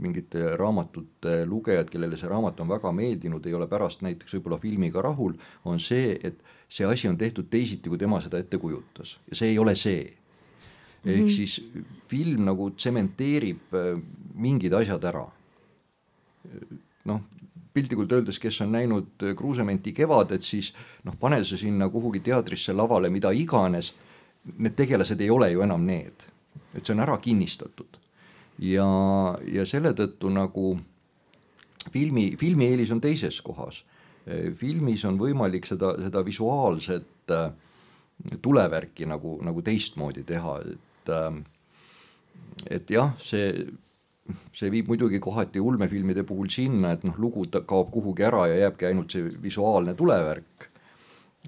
mingite raamatute lugejad, kellele see raamat on väga meeldinud, ei ole pärast näiteks võib-olla filmiga rahul, on see, et see asi on tehtud teisiti, kui tema seda ette kujutas. Ja see ei ole see ehk -hmm. siis film nagu tsementeerib äh, mingid asjad ära. noh, piltlikult öeldes, kes on näinud äh, Kruusementi Kevadet, siis noh, pane see sinna kuhugi teatrisse lavale, mida iganes. Need tegelased ei ole ju enam need, et see on ära kinnistatud ja, ja selle tõttu nagu filmi, filmi eelis on teises kohas. Äh, filmis on võimalik seda, seda visuaalset tulevärki nagu, nagu teistmoodi teha, et et, ähm, et jah, see see viib muidugi kohati ulmefilmide puhul sinna, et noh, lugu kaob kuhugi ära ja jääbki ainult see visuaalne tulevärk.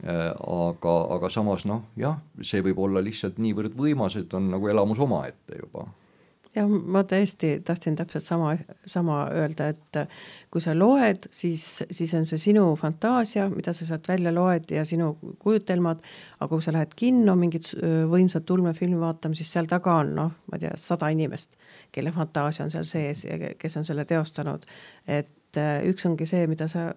Äh, aga, aga samas noh, jah, see võib olla lihtsalt niivõrd võimas, et on nagu elamus omaette juba jah, ma tõesti tahtsin täpselt sama, sama öelda, et kui sa loed, siis, siis on see sinu fantaasia, mida sa sealt välja loed ja sinu kujutelmad, aga kui sa lähed kinno mingit võimsat ulmefilmi vaatama, siis seal taga on noh, ma ei tea, sada inimest, kelle fantaasia on seal sees ja kes on selle teostanud. et äh, üks ongi see, mida sa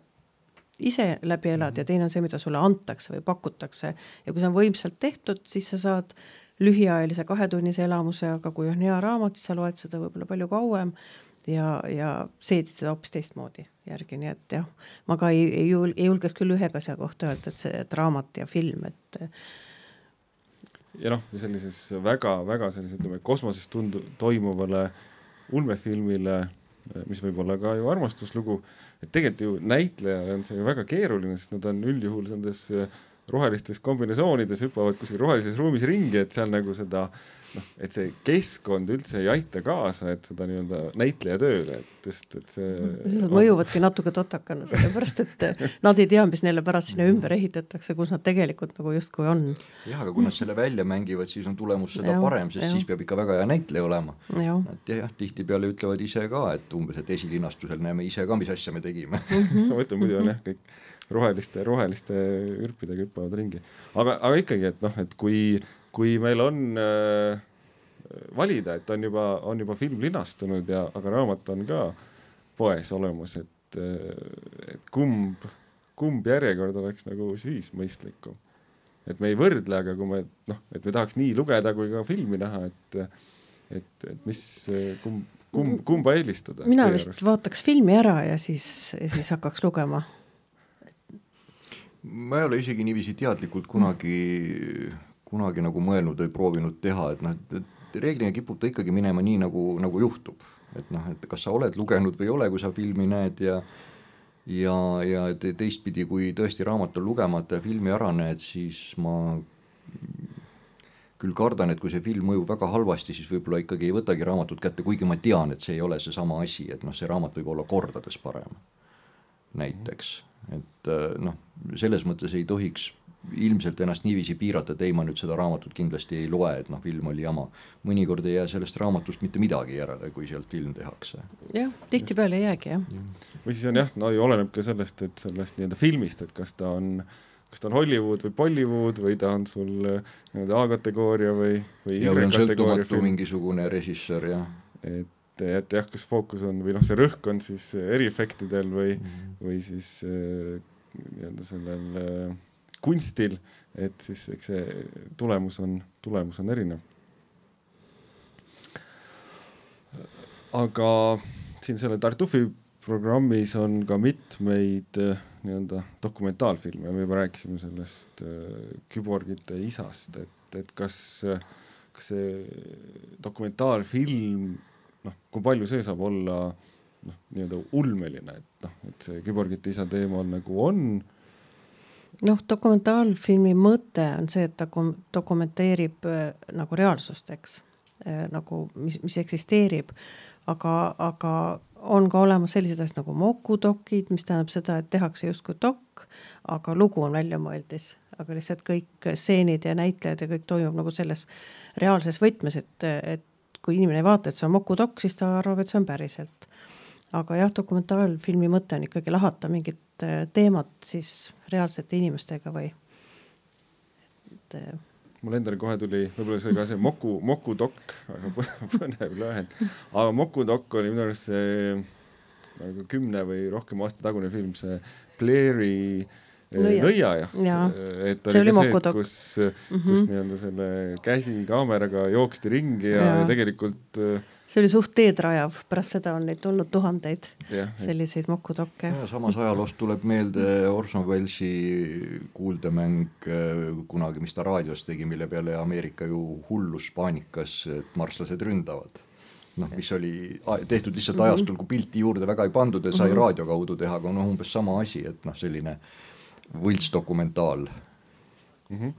ise läbi elad ja teine on see, mida sulle antakse või pakutakse ja kui see on võimsalt tehtud, siis sa saad lühiajalise kahetunnise elamuse, aga kui on hea raamat, siis sa loed seda võib-olla palju kauem ja, ja seedid seda hoopis teistmoodi järgi, nii et jah, ma ka ei, ei, jul, ei julgeks küll ühe asja kohta öelda, et see, et raamat ja film, et ja noh, sellises väga-väga sellise, ütleme, kosmoses tundu-, toimuvale ulmefilmile, mis võib olla ka ju armastuslugu, et tegelikult ju näitlejale on see ju väga keeruline, sest nad on üldjuhul nendes rohelistes kombinesoonides hüppavad kuskil rohelises ruumis ringi, et seal nagu seda noh, et see keskkond üldse ei aita kaasa, et seda nii-öelda näitleja tööle, et just, et see. Nad mõjuvadki natuke totakana, sellepärast et nad ei tea, mis neile pärast sinna ümber ehitatakse, kus nad tegelikult nagu justkui on. jah, aga kui nad selle välja mängivad, siis on tulemus seda ja, parem, sest ja. siis peab ikka väga hea näitleja olema. et jah, tihtipeale ütlevad ise ka, et umbes, et esilinastusel näeme ise ka, mis asja me tegime. -hmm. ma mõtlen, muidu on jah kõik roheliste, roheliste ürpidega hüppavad ringi. aga, aga ikkagi, et noh, et kui, kui meil on äh, valida, et on juba, on juba film linastunud ja, aga raamat on ka poes olemas, et, äh, et kumb, kumb järjekord oleks nagu siis mõistlikum. et me ei võrdle, aga kui me noh, et me tahaks nii lugeda kui ka filmi näha, et, et, et mis, kumb, kumb, kumba eelistada? mina vist arust? vaataks filmi ära ja siis, siis hakkaks lugema ma ei ole isegi niiviisi teadlikult kunagi, kunagi nagu mõelnud või proovinud teha, et noh, et reeglina kipub ta ikkagi minema nii, nagu, nagu juhtub. et noh, et kas sa oled lugenud või ei ole, kui sa filmi näed ja ja, ja te, teistpidi, kui tõesti raamat on lugemata ja filmi ära näed, siis ma küll kardan, et kui see film mõjub väga halvasti, siis võib-olla ikkagi ei võtagi raamatut kätte, kuigi ma tean, et see ei ole seesama asi, et noh, see raamat võib olla kordades parem näiteks et äh, noh, selles mõttes ei tohiks ilmselt ennast niiviisi piirata, et ei, ma nüüd seda raamatut kindlasti ei loe, et noh, film oli jama. mõnikord ei jää sellest raamatust mitte midagi järele, kui sealt film tehakse. jah, tihtipeale ei jäägi jah ja.. või siis on jah, no oleneb ka sellest, et sellest nii-öelda filmist, et kas ta on kas ta on Hollywood või Bollywood või ta on sul nii-öelda A-kategooria või, või Y-kategooria film. mingisugune režissöör, jah. et et, et jah, kas fookus on või noh, see rõhk on siis eriefektidel või mm, -hmm. või siis äh, nii-öelda sellel äh, kunstil, et siis eks see tulemus on, tulemus on erinev. aga siin selle Tartufi programmis on ka mitmeid äh, nii-öelda dokumentaalfilme, me juba rääkisime sellest küborgite isast, et, et kas, kas see dokumentaalfilm noh, kui palju see saab olla noh, nii-öelda ulmeline, et noh, et see küborgite isa teemal nagu on. noh, dokumentaalfilmi mõte on see, et ta dokumenteerib äh, nagu reaalsust, eks äh,, nagu mis, mis eksisteerib, aga, aga on ka olemas sellised asjad nagu mokudokid, mis tähendab seda, et tehakse justkui dok, aga lugu on väljamõeldis, aga lihtsalt kõik stseenid ja näitlejad ja kõik toimub nagu selles reaalses võtmes, et, et kui inimene ei vaata, et see on mokudokk, siis ta arvab, et see on päriselt. aga jah, dokumentaalfilmi mõte on ikkagi lahata mingit äh, teemat siis reaalsete inimestega või et äh, mul endal kohe tuli võib-olla see ka see Moku, Mokudokk, väga põnev lühend, aga Mokudokk oli minu arust see nagu kümne või rohkem aasta tagune film, see Blairi äh, nõia jah ja., et oli, oli ka see, kus mm, -hmm. kus nii-öelda selle käsikaameraga jooksti ringi ja, ja. ja tegelikult äh, see oli suht teedrajav, pärast seda on neid tulnud tuhandeid, selliseid mokudokke. samas ajaloost tuleb meelde Orson Wellesi kuuldemäng äh, kunagi, mis ta raadios tegi, mille peale Ameerika ju hullus paanikas, et marslased ründavad noh, mis oli tehtud lihtsalt mhm. ajastul, kui pilti juurde väga ei pandud ja sai mm -hmm. raadio kaudu teha, aga noh, umbes sama asi, et noh, selline äh, võltsdokumentaal mm. -hmm.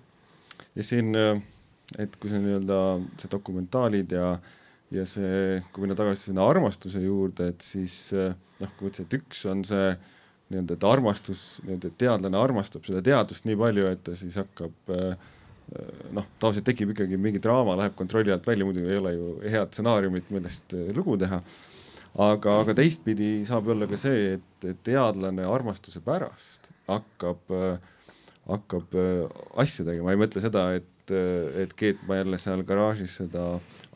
ja siin, äh, et kui see nii-öelda see dokumentaalid ja, ja see, kui minna tagasi sinna armastuse juurde, et siis noh, kui ma ütlesin, et üks on see nii-öelda, et armastus, nii-öelda teadlane armastab seda teadust nii palju, et ta siis hakkab noh, tavaliselt tekib ikkagi mingi draama, läheb kontrolli alt välja, muidu ei ole ju head stsenaariumit, millest lugu teha. aga, aga teistpidi saab olla ka see, et teadlane armastuse pärast hakkab, hakkab asju tegema, ei mõtle seda, et et keetma jälle seal garaažis seda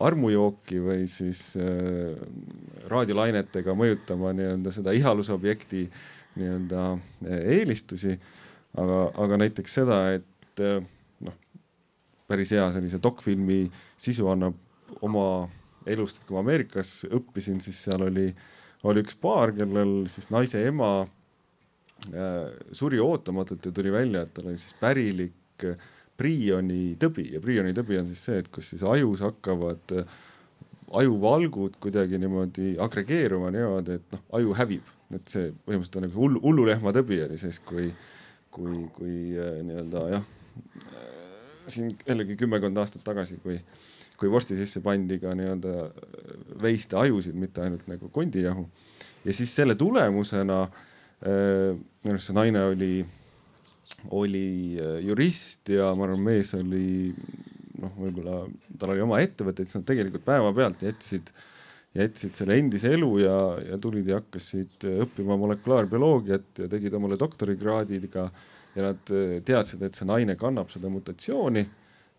armujooki või siis äh, raadiolainetega mõjutama nii-öelda seda ihalusobjekti äh, nii-öelda eelistusi, aga, aga näiteks seda, et noh, päris hea sellise dokfilmi sisu annab oma elust, et kui ma Ameerikas õppisin, siis seal oli, oli üks paar, kellel siis naise ema äh, suri ootamatult ja tuli välja, et tal oli siis pärilik priioni tõbi ja priioni tõbi on siis see, et kus siis ajus hakkavad äh, ajuvalgud kuidagi niimoodi agregeeruma niimoodi, et noh, aju hävib et see põhimõtteliselt on nagu hull, hullulehma tõbi oli siis, kui, kui, kui äh, nii-öelda jah, siin jällegi kümmekond aastat tagasi, kui, kui vorsti sisse pandi ka nii-öelda veiste ajusid, mitte ainult nagu kondijahu. ja siis selle tulemusena äh, minu arust see naine oli, oli äh, jurist ja ma arvan, mees oli noh, võib-olla tal oli oma ettevõte, et nad tegelikult päevapealt jätsid äh, jätsid selle endise elu ja, ja tulid ja hakkasid õppima molekulaarbioloogiat ja tegid omale doktorikraadiga. Ja nad teadsid, et see naine kannab seda mutatsiooni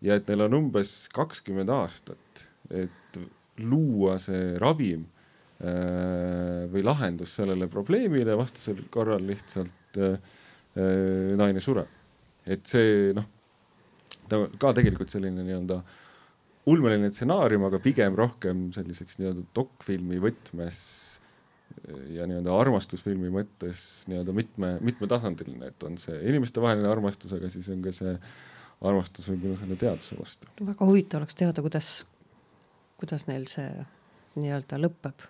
ja et neil on umbes kakskümmend aastat, et luua see ravim äh, või lahendus sellele probleemile, vastasel korral lihtsalt äh, naine sureb. et see noh, ta ka tegelikult selline nii-öelda äh, ulmeline stsenaarium, aga pigem rohkem selliseks nii-öelda dokfilmi võtmes ja nii-öelda armastusfilmi mõttes nii-öelda mitme, mitmetasandiline, et on see inimestevaheline armastus, aga siis on ka see armastus võib-olla selle teaduse vastu. väga huvitav oleks teada, kuidas, kuidas neil see nii-öelda lõpeb.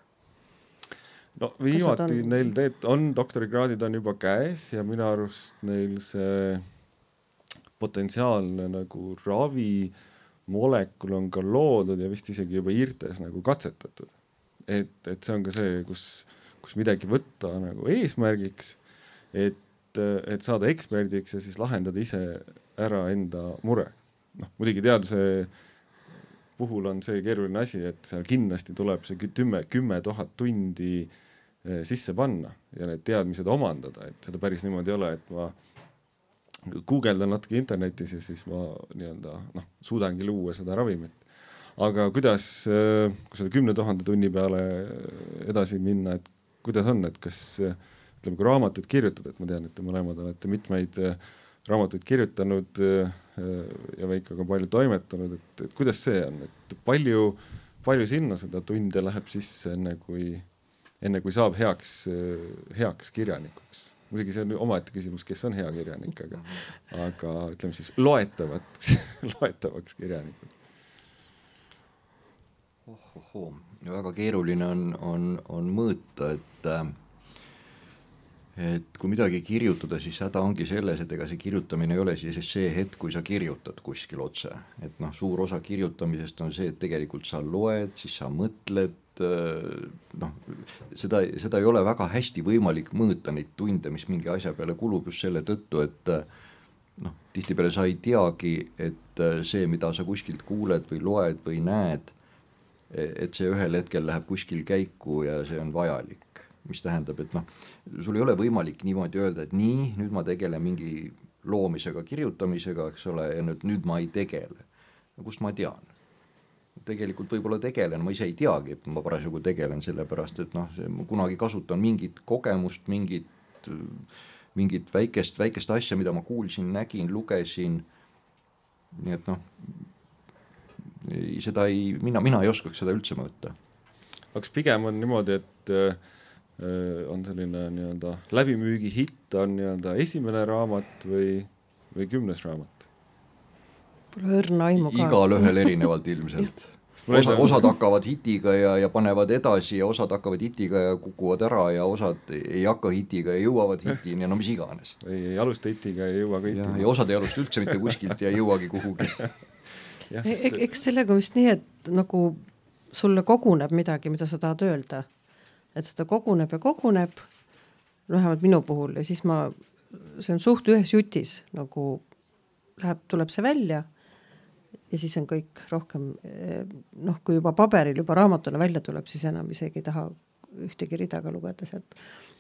No viimati on... neil teed-, on doktorikraadid on juba käes ja minu arust neil see potentsiaalne nagu ravi äh, molekul on ka loodud ja vist isegi juba IRTE-s nagu katsetatud. et, et see on ka see, kus, kus midagi võtta nagu eesmärgiks, et, et saada eksperdiks ja siis lahendada ise ära enda mure. noh, muidugi teaduse puhul on see keeruline asi, et seal kindlasti tuleb see kümme, kümme tuhat tundi eh, sisse panna ja need teadmised omandada, et seda päris niimoodi ei ole, et ma guugeldan natuke internetis ja siis ma nii-öelda noh, suudangi luua seda ravimit. aga kuidas, äh, kui selle kümne tuhande tunni peale edasi minna, et kuidas on, et kas ütleme, kui raamatuid kirjutada, et ma tean, et te mõlemad olete mitmeid raamatuid kirjutanud ja Veikoga palju toimetanud, et, et kuidas see on, et palju, palju sinna seda tunde läheb sisse, enne kui, enne kui saab heaks, heaks kirjanikuks muidugi see on omaette küsimus, kes on hea kirjanik, aga, aga ütleme siis loetavaks loetavaks kirjanikud. ohohoo, väga keeruline on, on, on mõõta, et et kui midagi kirjutada, siis häda ongi selles, et ega see kirjutamine ei ole siis see hetk, kui sa kirjutad kuskil otse, et noh, suur osa kirjutamisest on see, et tegelikult sa loed, siis sa mõtled, noh, seda, seda ei ole väga hästi võimalik mõõta, neid tunde, mis mingi asja peale kulub just selle tõttu, et äh, noh, tihtipeale sa ei teagi, et äh, see, mida sa kuskilt kuuled või loed või näed, et see ühel hetkel läheb kuskil käiku ja see on vajalik. mis tähendab, et noh, sul ei ole võimalik niimoodi öelda, et nii, nüüd ma tegelen mingi loomisega, kirjutamisega, eks ole, ja nüüd, nüüd ma ei tegele. kust ma tean? Tegelikult võib-olla tegelen, ma ise ei teagi, et ma parasjagu tegelen, sellepärast et noh, ma kunagi kasutan mingit kogemust, mingit, mingit väikest, väikest asja, mida ma kuulsin, nägin, lugesin. nii et noh, seda ei, mina, mina ei oskaks seda üldse mõõta. kas pigem on niimoodi, et äh, on selline nii-öelda läbimüügi hitt on nii-öelda esimene raamat või, või kümnes raamat? Pole õrna aimu ka. igalühel erinevalt ilmselt osa, osad hakkavad hitiga ja, ja panevad edasi ja osad hakkavad hitiga ja kukuvad ära ja osad ei hakka hitiga ja jõuavad hitini ja no mis iganes. ei, ei alusta hitiga ja ei jõua ka hitini. ja osad ei alusta üldse mitte kuskilt ja ei jõuagi kuhugi e-, eks sellega vist nii, et nagu sulle koguneb midagi, mida sa tahad öelda. et seda koguneb ja koguneb, vähemalt minu puhul ja siis ma, see on suht ühes jutis nagu läheb, tuleb see välja ja siis on kõik rohkem noh, kui juba paberil juba raamatuna välja tuleb, siis enam isegi ei taha ühtegi rida ka lugeda sealt,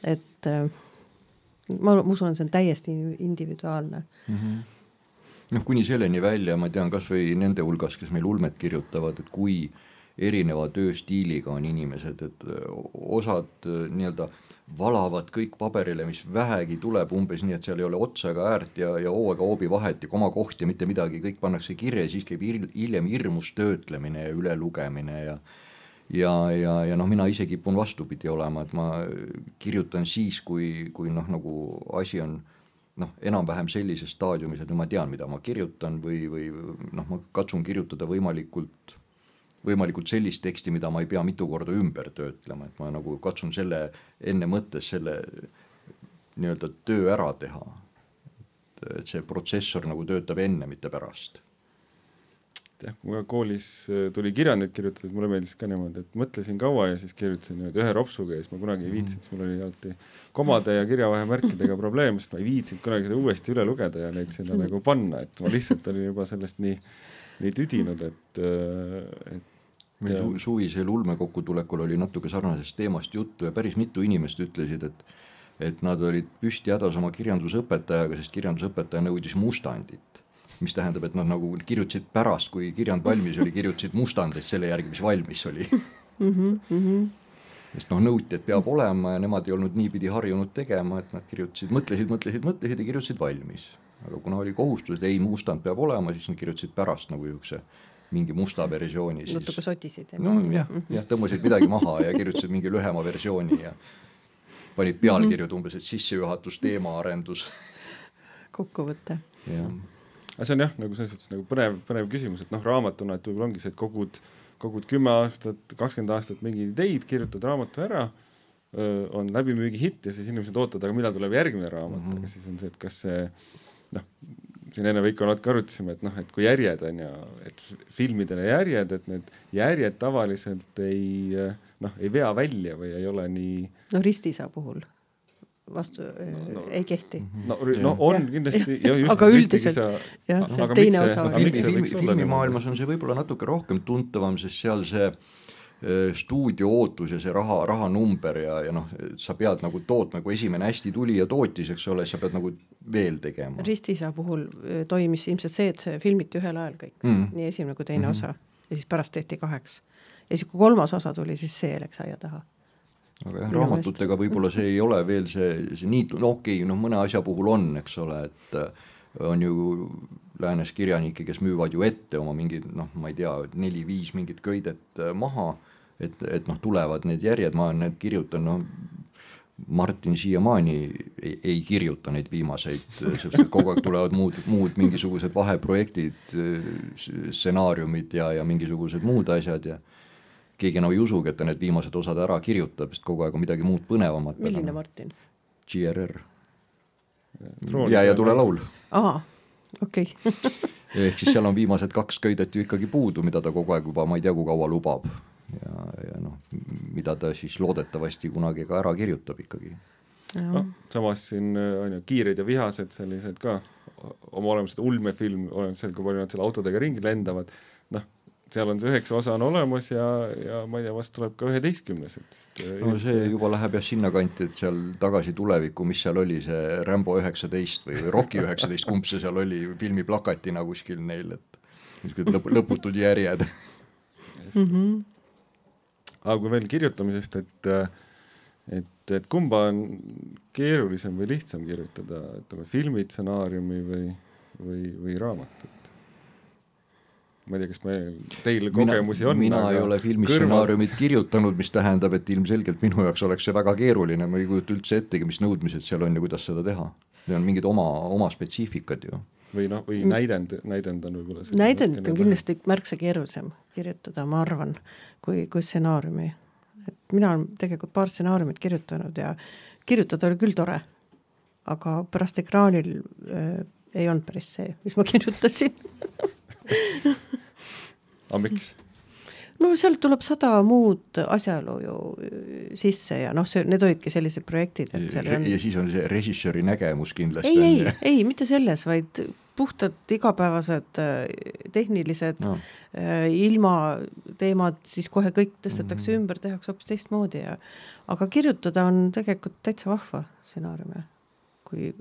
et ma, ma usun, see on täiesti individuaalne mm. -hmm noh, kuni selleni välja, ma tean kasvõi nende hulgas, kes meil ulmet kirjutavad, et kui erineva tööstiiliga on inimesed, et osad nii-öelda valavad kõik paberile, mis vähegi tuleb, umbes nii, et seal ei ole otsa ega äärt ja, ja hoo ega hoobi vahet ja komakoht ja mitte midagi, kõik pannakse kirja ja siis käib hiljem hirmus töötlemine ja ülelugemine ja ja, ja, ja noh, mina ise kipun vastupidi olema, et ma kirjutan siis, kui, kui noh, nagu asi on noh, enam-vähem sellises staadiumis, et ma tean, mida ma kirjutan või, või noh, ma katsun kirjutada võimalikult võimalikult sellist teksti, mida ma ei pea mitu korda ümber töötlema, et ma nagu katsun selle enne mõttes selle nii-öelda töö ära teha. et see protsessor nagu töötab enne, mitte pärast jah, kui ma koolis äh, tuli kirjandit kirjutada, siis mulle meeldis ka niimoodi, et mõtlesin kaua ja siis kirjutasin niimoodi ühe ropsuga ja siis ma kunagi ei mhm. viitsinud, siis mul oli alati komade ja kirjavahemärkidega probleem, sest ma ei viitsinud kunagi seda uuesti üle lugeda ja neid sinna nagu panna, et ma lihtsalt olin juba sellest nii, nii tüdinud, et, äh, et meil su suvisel ulmekokkutulekul oli natuke sarnasest teemast juttu ja päris mitu inimest ütlesid, et et nad olid püsti hädas oma kirjandusõpetajaga, sest kirjandusõpetaja nõudis mustandit. mis tähendab, et nad nagu kirjutasid pärast, kui kirjand valmis oli, kirjutasid mustandit selle järgi, mis valmis oli mm. -hmm. sest noh, nõuti, et peab olema ja nemad ei olnud niipidi harjunud tegema, et nad kirjutasid, mõtlesid, mõtlesid, mõtlesid ja kirjutasid valmis. aga kuna oli kohustus, et ei, mustand peab olema, siis nad kirjutasid pärast nagu niisuguse mingi musta versiooni siis. natuke sotisid. no jah, tõmbasid midagi maha ja kirjutasid mingi lühema versiooni ja panid pealkirjad mhm. umbes, et sissejuhatus, teemaarendus. kokkuvõte. jah. aga see on jah, nagu selles suhtes nagu põnev, põnev küsimus, et noh, raamatuna, et võib-olla ongi see, et kogud, kogud kümme aastat, kakskümmend aastat mingeid ideid, kirjutad raamatu ära on läbimüügi hitt ja siis inimesed ootavad, aga millal tuleb järgmine raamat mm, -hmm. aga siis on see, et kas see noh, siin enne Veiko natuke arutasime, et noh, et kui järjed on ju, et filmidele järjed, et need järjed tavaliselt ei noh, ei vea välja või ei ole nii. no Ristiisa puhul vastu no, no, ei kehti. no, no on ja. kindlasti. aga üldiselt jah, see teine osa. filmimaailmas on see võib-olla natuke rohkem tuntavam, sest seal see Äh, stuudio ootus ja see raha, rahanumber ja, ja noh, sa pead nagu tootma, kui esimene hästi tuli ja tootis, eks ole, sa pead nagu veel tegema. Ristisa puhul äh, toimis ilmselt see, et see filmiti ühel ajal kõik mm., nii esimene kui teine mm -hmm. osa ja siis pärast tehti kaheks. ja siis, kui kolmas osa tuli, siis see läks aia taha aga jah, raamatutega võib-olla see ei ole veel see, see nii, no okei okay,, noh, mõne asja puhul on, eks ole, et äh, on ju läänes kirjanikke, kes müüvad ju ette oma mingid noh, ma ei tea, neli-viis mingit köidet maha et, et noh, tulevad need järjed, ma need kirjutan, noh Martin siiamaani ei, ei kirjuta neid viimaseid, sest kogu aeg tulevad muud, muud mingisugused vaheprojektid, stsenaariumid ja, ja mingisugused muud asjad ja keegi enam ei usugi, et ta need viimased osad ära kirjutab, sest kogu aeg on midagi muud põnevamat. milline Martin? GRR. Jää ja tule laul. aa, okei okay. ehk siis seal on viimased kaks köidet ju ikkagi puudu, mida ta kogu aeg juba ma ei tea, kui kaua lubab ja, ja noh, mida ta siis loodetavasti kunagi ka ära kirjutab ikkagi. noh, samas siin äh, on ju Kiired ja vihased sellised ka oma olemuselt ulmefilm, oleneb seal, kui palju nad selle autodega ringi lendavad, noh, seal on see üheksa osa on olemas ja, ja ma ei tea, vast tuleb ka üheteistkümnes, et sest äh, no see juba läheb jah sinnakanti, et seal Tagasi tulevikku, mis seal oli, see Rambo üheksateist või, või Rocky üheksateist, kumb see seal oli, filmi plakatina kuskil neil, et niisugused lõp-, lõputud järjed mm. -hmm aga kui veel kirjutamisest, et et, et kumba on keerulisem või lihtsam kirjutada, ütleme filmi stsenaariumi või, või, või raamatut? ma ei tea, kas me, teil kogemusi on? mina ei ole filmi stsenaariumit kirjutanud, mis tähendab, et ilmselgelt minu jaoks oleks see väga keeruline, ma ei kujuta üldse ettegi, mis nõudmised seal on ja kuidas seda teha. Need on mingid oma, oma spetsiifikad ju või noh, või näidend, näidend on võib-olla näidend on kindlasti märksa keerulisem kirjutada, ma arvan, kui, kui stsenaariumi. et mina olen tegelikult paar stsenaariumit kirjutanud ja kirjutada oli küll tore, aga pärast ekraanil äh, ei olnud päris see, mis ma kirjutasin aga miks? no sealt tuleb sada muud asjaolu ju sisse ja noh, see, need olidki sellised projektid, et seal on ja siis on see režissööri nägemus kindlasti. ei, ei, ei, mitte selles, vaid puhtalt igapäevased tehnilised no. ilmateemad, siis kohe kõik tõstetakse mm -hmm. ümber, tehakse hoopis teistmoodi ja aga kirjutada on tegelikult täitsa vahva stsenaariume, kui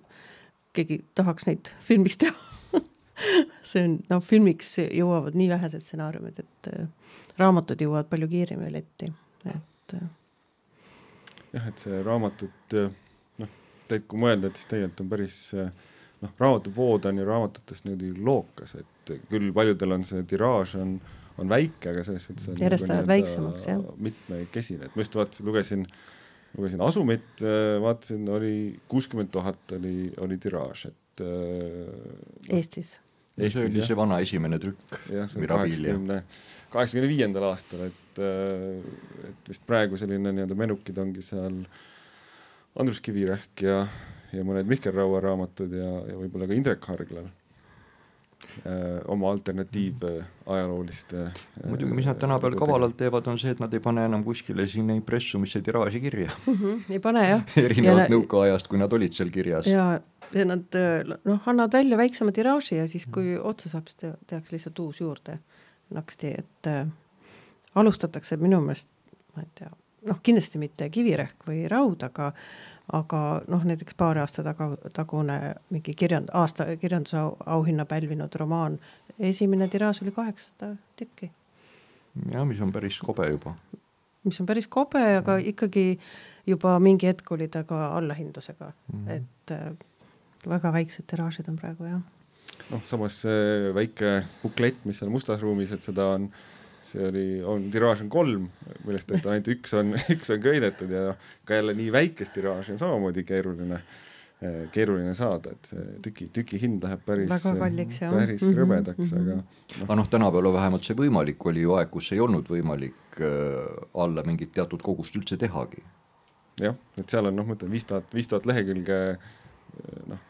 keegi tahaks neid filmiks teha see on, noh, filmiks jõuavad nii vähesed stsenaariumid, et äh, raamatud jõuavad palju kiiremini letti, et äh. jah, et see raamatut noh, tegelikult kui mõelda, et siis tegelikult on päris noh, raamatupood on ju raamatutest niimoodi lookas, et küll paljudel on see tiraaž on, on väike, aga selles suhtes on järjest nagu läheb väiksemaks, jah. mitmekesine, et ma just vaatasin, lugesin, lugesin Asumit, vaatasin, oli kuuskümmend tuhat oli, oli tiraaž, et äh, Eestis Eestis, see oli jah. see vana esimene trükk. jah, see on kaheksakümne, kaheksakümne viiendal aastal, et, äh, et vist praegu selline nii-öelda menukid ongi seal Andrus Kivirähk ja, ja mõned Mihkel Raua raamatud ja, ja võib-olla ka Indrek Harglal Äh, oma alternatiivajalooliste äh, äh,. muidugi, mis nad tänapäeval kavalalt teevad, on see, et nad ei pane enam kuskile sinna impressumisse tiraaži kirja mm. -hmm, ei pane jah erinevalt nõukaajast, kui nad olid seal kirjas. ja, ja nad noh, annavad välja väiksema tiraaži ja siis, kui otsa saab, siis te, tehakse lihtsalt uus juurde naksti, et äh, alustatakse minu meelest, ma ei tea, noh, kindlasti mitte kivirehk või raud, aga aga noh, näiteks paari aasta taga, tagune mingi kirjand-, aasta kirjandusauhinna pälvinud romaan, esimene tiraaž oli kaheksasada tükki. jah, mis on päris kobe juba. mis on päris kobe, aga ikkagi juba mingi hetk oli ta ka allahindlusega mm, -hmm. et äh, väga väiksed tiraažid on praegu jah. noh, samas see väike buklett, mis seal mustas ruumis, et seda on äh, see oli, on, tiraaž on kolm, millest et ainult üks on, üks on köidetud ja ka jälle nii väikest tiraaži on samamoodi keeruline, eh, keeruline saada, et see tüki, tüki hind läheb päris, päris mhm, krõbedaks mm, -hmm. aga noh. aga noh, tänapäeval vähemalt see võimalik oli ju aeg, kus ei olnud võimalik äh, alla mingit teatud kogust üldse tehagi. jah, et seal on noh, ma ütlen viis tuhat, viis tuhat lehekülge eh, noh,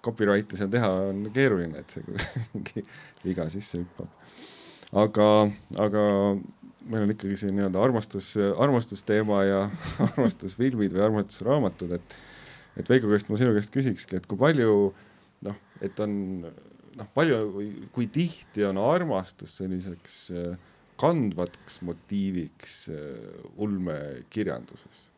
copyright'i seal teha on keeruline, et see mingi viga sisse hüppab aga, aga meil on ikkagi see nii-öelda armastus, armastusteema ja armastusfilmid või armastusraamatud, et, et Veiko käest ma sinu käest küsikski, et kui palju noh, et on noh, palju või kui tihti on armastus selliseks äh, kandvaks motiiviks äh, ulmekirjanduses?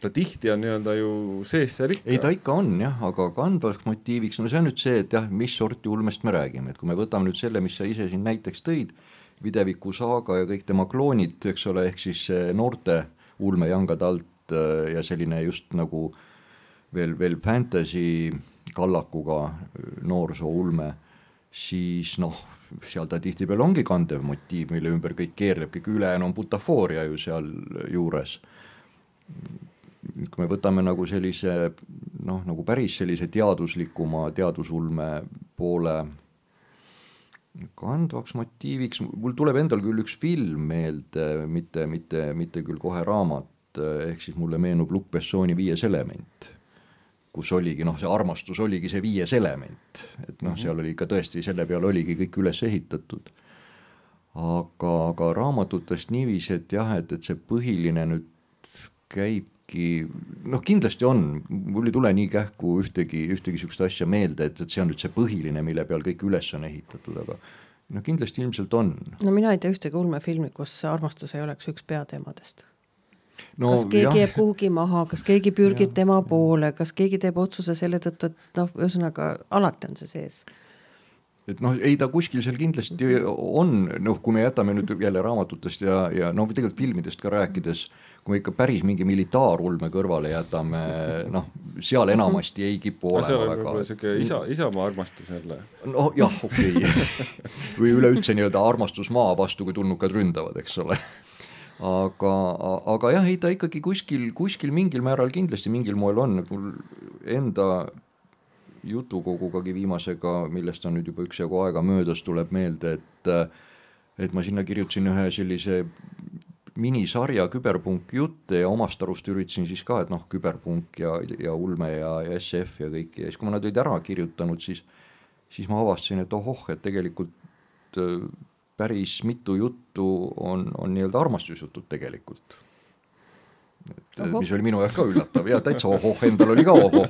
Ta tihti on nii-öelda ju sees seal ikka. ei, ta ikka on jah, aga kandvaks motiiviks, no see on nüüd see, et jah, mis sorti ulmest me räägime, et kui me võtame nüüd selle, mis sa ise siin näiteks tõid, Videviku saaga ja kõik tema kloonid, eks ole, ehk siis noorte ulme jangade alt äh, ja selline just nagu veel, veel fantasy kallakuga äh, noorsooulme, siis noh, seal ta tihtipeale ongi kandev motiiv, mille ümber kõik keerleb, kõik ülejäänu on butafooria ju seal juures kui me võtame nagu sellise noh, nagu päris sellise teaduslikuma teadusulme poole kandvaks motiiviks, mul tuleb endal küll üks film meelde, mitte, mitte, mitte küll kohe raamat, ehk siis mulle meenub Luc Bessoni Viies element, kus oligi noh, see armastus oligi see viies element, et noh, seal oli ikka tõesti, selle peale oligi kõik üles ehitatud. aga, aga raamatutest niiviisi, et jah, et, et see põhiline nüüd käib äkki noh, kindlasti on, mul ei tule nii kähku ühtegi, ühtegi sihukest asja meelde, et, et see on nüüd see põhiline, mille peal kõik üles on ehitatud, aga no kindlasti ilmselt on. no mina ei tea ühtegi ulmefilmi, kus armastus ei oleks üks peateemadest no,. kas keegi jah. jääb kuhugi maha, kas keegi pürgib ja. tema poole, kas keegi teeb otsuse selle tõttu, et noh, ühesõnaga alati on see sees et noh, ei ta kuskil seal kindlasti on, noh, kui me jätame nüüd jälle raamatutest ja, ja no tegelikult filmidest ka rääkides kui me ikka päris mingi militaarulme kõrvale jätame, noh, seal enamasti ei kipu olema seal võib-olla sihuke isa, isamaa armastus jälle. noh, jah, okei okay. või üleüldse nii-öelda armastus maa vastu, kui tulnukad ründavad, eks ole aga, aga jah, ei ta ikkagi kuskil, kuskil mingil määral kindlasti mingil moel on, mul enda jutukogugagi viimasega, millest on nüüd juba üksjagu aega möödas, tuleb meelde, et et ma sinna kirjutasin ühe sellise minisarja küberpunk jutte ja omast arust üritasin siis ka, et noh, küberpunk ja, ja ulme ja, ja SF ja kõik ja siis, kui ma nad olid ära kirjutanud, siis, siis ma avastasin, et ohoh, et tegelikult äh, päris mitu juttu on, on nii-öelda armastusjutud tegelikult. Et Ohoh. mis oli minu jaoks ka üllatav ja täitsa ohoh, endal oli ka ohoh.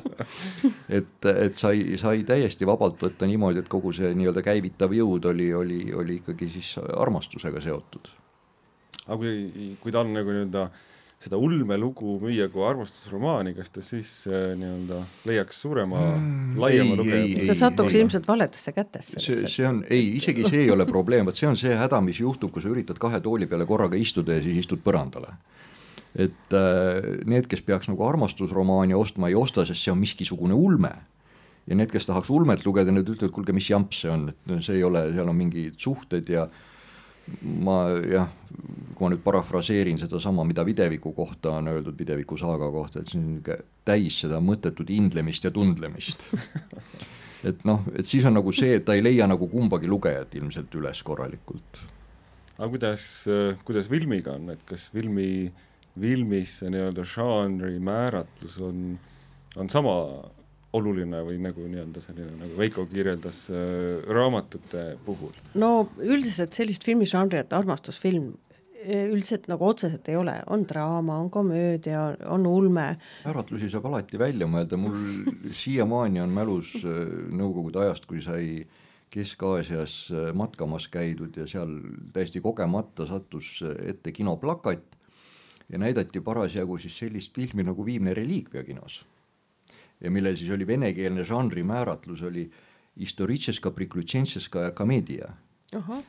et, et sai, sai täiesti vabalt võtta niimoodi, et kogu see nii-öelda käivitav jõud oli, oli, oli ikkagi siis armastusega seotud. aga kui, kui ta on nagu nii-öelda seda ulmelugu müüa kui armastusromaani, kas ta siis äh, nii-öelda leiaks suurema mm,, laiema ei, lugeja? siis ta satuks ei. ilmselt valedesse kätesse see, see on, ei, isegi see ei ole probleem, vot see on see häda, mis juhtub, kui sa üritad kahe tooli peale korraga istuda ja siis istud põrandale. Et äh, need, kes peaks nagu armastusromaani ostma, ei osta, sest see on miskisugune ulme. ja need, kes tahaks ulmet lugeda, need ütlevad, kuulge, mis jamps see on, et see ei ole, seal on mingid suhted ja ma jah, kui ma nüüd parafraseerin sedasama, mida Videviku kohta on öeldud, Videviku saaga kohta, et see on niisugune täis seda mõttetut indlemist ja tundlemist et noh, et siis on nagu see, et ta ei leia nagu kumbagi lugejat ilmselt üles korralikult. aga kuidas, kuidas filmiga on, et kas filmi, filmis see nii-öelda žanri määratlus on, on sama oluline või nagu nii-öelda selline, nagu Veiko kirjeldas äh, raamatute puhul? no üldiselt sellist filmižanri, et armastusfilm eh, üldiselt nagu otseselt ei ole, on draama, on komöödia, on ulme, määratlusi saab alati välja mõelda, mul siiamaani on mälus äh, Nõukogude ajast, kui sai Kesk-Aasias äh, matkamas käidud ja seal täiesti kogemata sattus äh, ette kinoplakat ja näidati parasjagu siis sellist filmi nagu Viimne reliikvia kinos. ja millel siis oli venekeelne žanri määratlus oli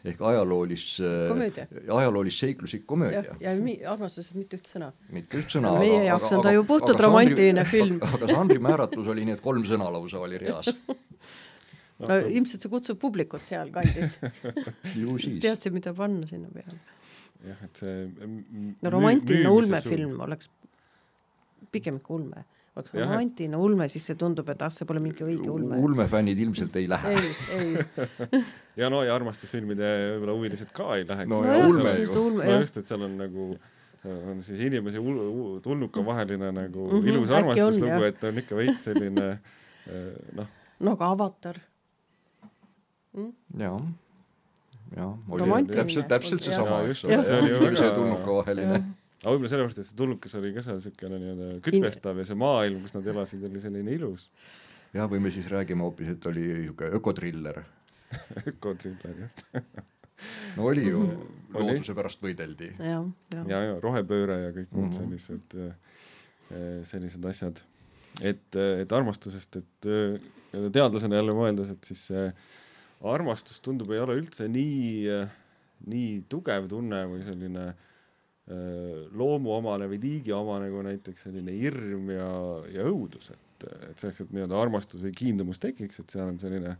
ehk ajaloolis, Komöödia. ajaloolis-seikluslik komöödia jah, ja mi- armastusest mitte üht sõna. mitte üht sõna. Meie jaoks on ta ju puhtalt romantiline film. aga žanri määratlus oli nii, et kolm sõna lausa oli reas. no ilmselt see kutsub publikut sealkandis teadsid, mida panna sinna peale. Jah, et see m- no romantiline ulmefilm suund. oleks pigem ikka ulme. oleks Jah, romantiline ulme, siis see tundub, et ah, see pole mingi õige ulme. ulmefännid ilmselt ei lähe. ei, ei, ja no ja armastusfilmide võib-olla huvilised ka ei läheks. No no ja jah, ulme sellist ju. ulme, no just, et seal on nagu on siis inimese ul- ul- tulnuka vaheline nagu mm -hmm, ilus armastuslugu, et on ikka veits selline eh, noh, no aga Avatar. jah, jah, oli täpselt, täpselt seesama, eks just, ole, see oli ja väga- tulnuka vaheline. aga võib-olla sellepärast, et see tulnukas oli ka seal siukene nii-öelda kütvestav ja see maailm, kus nad elasid, oli selline ilus jah, või me siis räägime hoopis, et oli niisugune ökotriller. ökotriller just. no oli ju, Oli. looduse pärast võideldi. jah, jah. ja, ja rohepööre ja kõik muud Mhm. sellised eh, sellised asjad. et, et armastusest, et eh, teadlasena jälle mõeldes, et siis see armastus tundub, ei ole üldse nii, nii tugev tunne või selline eh, loomuomane või liigiomane kui näiteks selline hirm ja, ja õudus, et, et selleks, et nii-öelda armastus või kiindumus tekiks, et seal on selline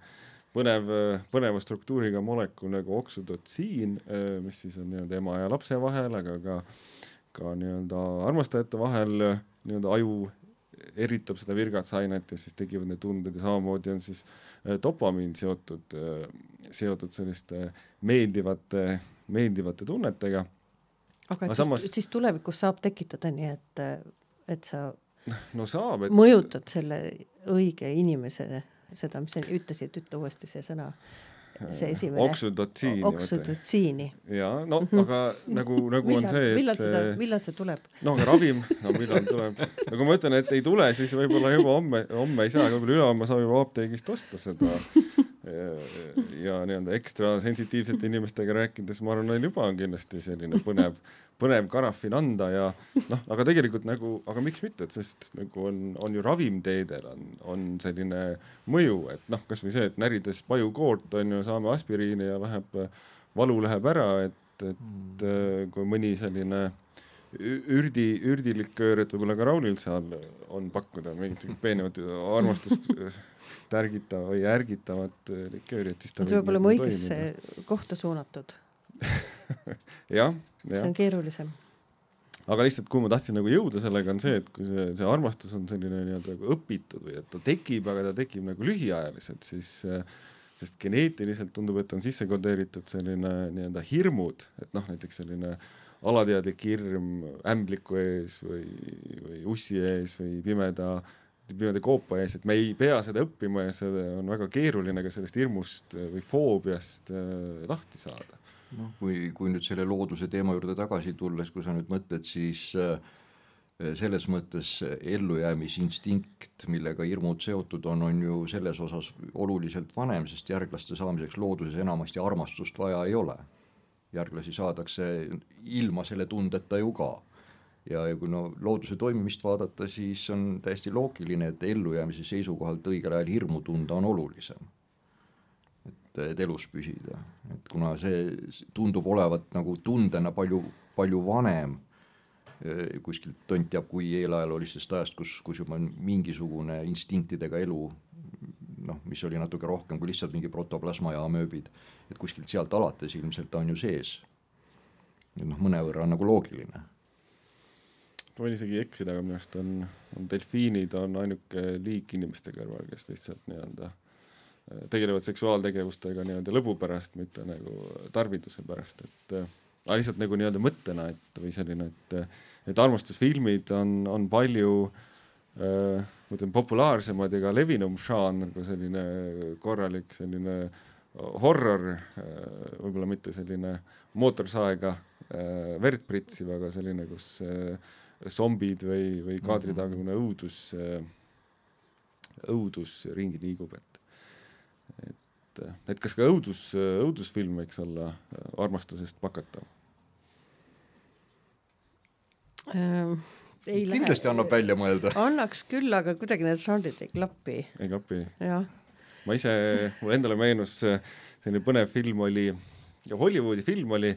põnev, põneva struktuuriga molekul nagu oksüdotsiin, mis siis on nii-öelda ema ja lapse vahel, aga ka, ka nii-öelda armastajate vahel nii-öelda aju eritab seda virgatsainet ja siis tekivad need tunded ja samamoodi on siis äh, dopamiin seotud, seotud selliste meeldivate, meeldivate tunnetega. aga et samas- siis, siis tulevikus saab tekitada nii, et, et sa no saab, et mõjutad selle õige inimese, seda, mis sa ütlesid, ütle uuesti see sõna, see esimene. oksüdotsiini. oksüdotsiini. jaa, no aga nagu, nagu on millal, see, millal et seda, see millal see tuleb? no aga ravim, no millal tuleb, no kui ma ütlen, et ei tule, siis võib-olla juba homme, homme ei saa, võib-olla ülehomme saab juba apteegist osta seda. Ja, nii-öelda ekstra sensitiivsete inimestega rääkides, ma arvan, neil juba on kindlasti selline põnev, põnev karafin anda ja noh, aga tegelikult nagu, aga miks mitte, et sest nagu on, on ju ravimteedel on, on selline mõju, et noh, kasvõi see, et närides pajukoort on ju, saame aspiriini ja läheb, valu läheb ära, et, et äh, kui mõni selline ürdi, ürdiliköör, et võib-olla ka Raulil seal on pakkuda mingit peenemat armastust tärgita või ärgitavat äh, likööri, et siis ta see peab olema õigesse kohta suunatud, jah, see jah. on keerulisem. aga lihtsalt, kuhu ma tahtsin nagu jõuda sellega, on see, et kui see, see armastus on selline nii-öelda nagu õpitud või et ta tekib, aga ta tekib nagu lühiajaliselt, siis äh, sest geneetiliselt tundub, et on sisse kodeeritud selline nii-öelda hirmud, et noh, näiteks selline alateadlik hirm ämbliku ees või, või ussi ees või pimeda, pimeda koopa ees, et me ei pea seda õppima ja see on väga keeruline ka sellest hirmust või foobiast äh, lahti saada noh, kui, kui nüüd selle looduse teema juurde tagasi tulles, kui sa nüüd mõtled, siis äh, selles mõttes ellujäämisinstinkt, millega hirmud seotud on, on ju selles osas oluliselt vanem, sest järglaste saamiseks looduses enamasti armastust vaja ei ole. Järglasi saadakse ilma selle tundeta ju ka. ja, ja kui no looduse toimimist vaadata, siis on täiesti loogiline, et ellujäämise seisukohalt õigel ajal hirmu tunda on olulisem. et, et elus püsida, et kuna see tundub olevat nagu tundena palju, palju vanem kuskilt tont teab kui eelajaloolistest ajast, kus, kus juba mingisugune instinktidega elu noh, mis oli natuke rohkem kui lihtsalt mingi protoplasma ja amööbid, et kuskilt sealt alates ilmselt ta on ju sees. et noh, mõnevõrra on nagu loogiline. võin isegi eksida, aga minu arust on, on delfiinid on ainuke liik inimeste kõrval, kes lihtsalt nii-öelda äh, tegelevad seksuaaltegevustega nii-öelda lõbu pärast, mitte nagu tarviduse pärast, et äh, aga lihtsalt nagu nii-öelda mõttena, et või selline, et et armastusfilmid on, on palju äh, ütleme populaarsemad ja ka levinum žanr kui selline korralik selline horror äh,, võib-olla mitte selline mootorsaega äh, verd pritsiv, aga selline, kus äh, zombid või, või kaadritagune õudus äh,, õudus ringi liigub, et, et, et kas ka õudus, õudusfilm võiks olla armastusest pakatav? Äh, ei kindlasti lähe. annab välja mõelda. annaks küll, aga kuidagi need žanrid ei klapi. ei klapi? ma ise, mulle endale meenus selline põnev film oli, Hollywoodi film oli,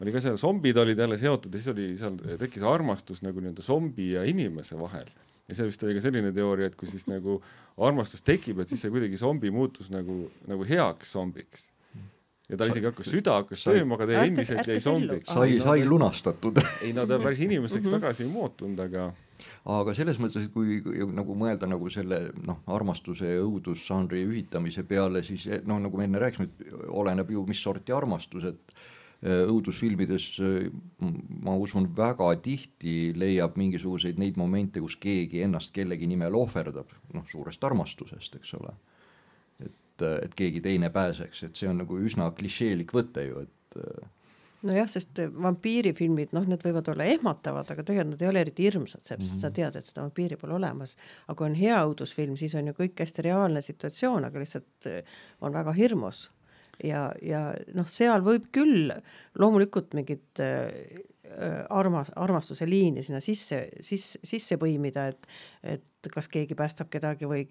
oli ka seal, zombid olid jälle seotud ja siis oli seal, tekkis armastus nagu nii-öelda zombi ja inimese vahel. ja seal vist oli ka selline teooria, et kui siis nagu armastus tekib, et siis see kuidagi zombi muutus nagu, nagu heaks zombiks ja tal isegi hakkas süda hakkas tööma, aga ta endiselt jäi zombiks. sai, sai lunastatud ei no ta päris inimeseks -hmm. tagasi ei muutunud, aga aga selles mõttes, et kui, kui nagu mõelda nagu selle noh, armastuse ja õudusžanri ühitamise peale, siis eh, noh, nagu me enne rääkisime, et oleneb ju, mis sorti armastus, et eh, õudusfilmides eh, ma usun, väga tihti leiab mingisuguseid neid momente, kus keegi ennast kellegi nimel ohverdab, noh, suurest armastusest, eks ole et, et keegi teine pääseks, et see on nagu üsna klišeelik võte ju, et nojah, sest vampiirifilmid, noh, need võivad olla ehmatavad, aga tegelikult nad ei ole eriti hirmsad, sest mm -hmm. sa tead, et seda vampiiri pole olemas. aga kui on hea õudusfilm, siis on ju kõik hästi reaalne situatsioon, aga lihtsalt eh, on väga hirmus. ja, ja noh, seal võib küll loomulikult mingit äh, armas, armastuse liini sinna sisse, sisse, sisse põimida, et et kas keegi päästab kedagi või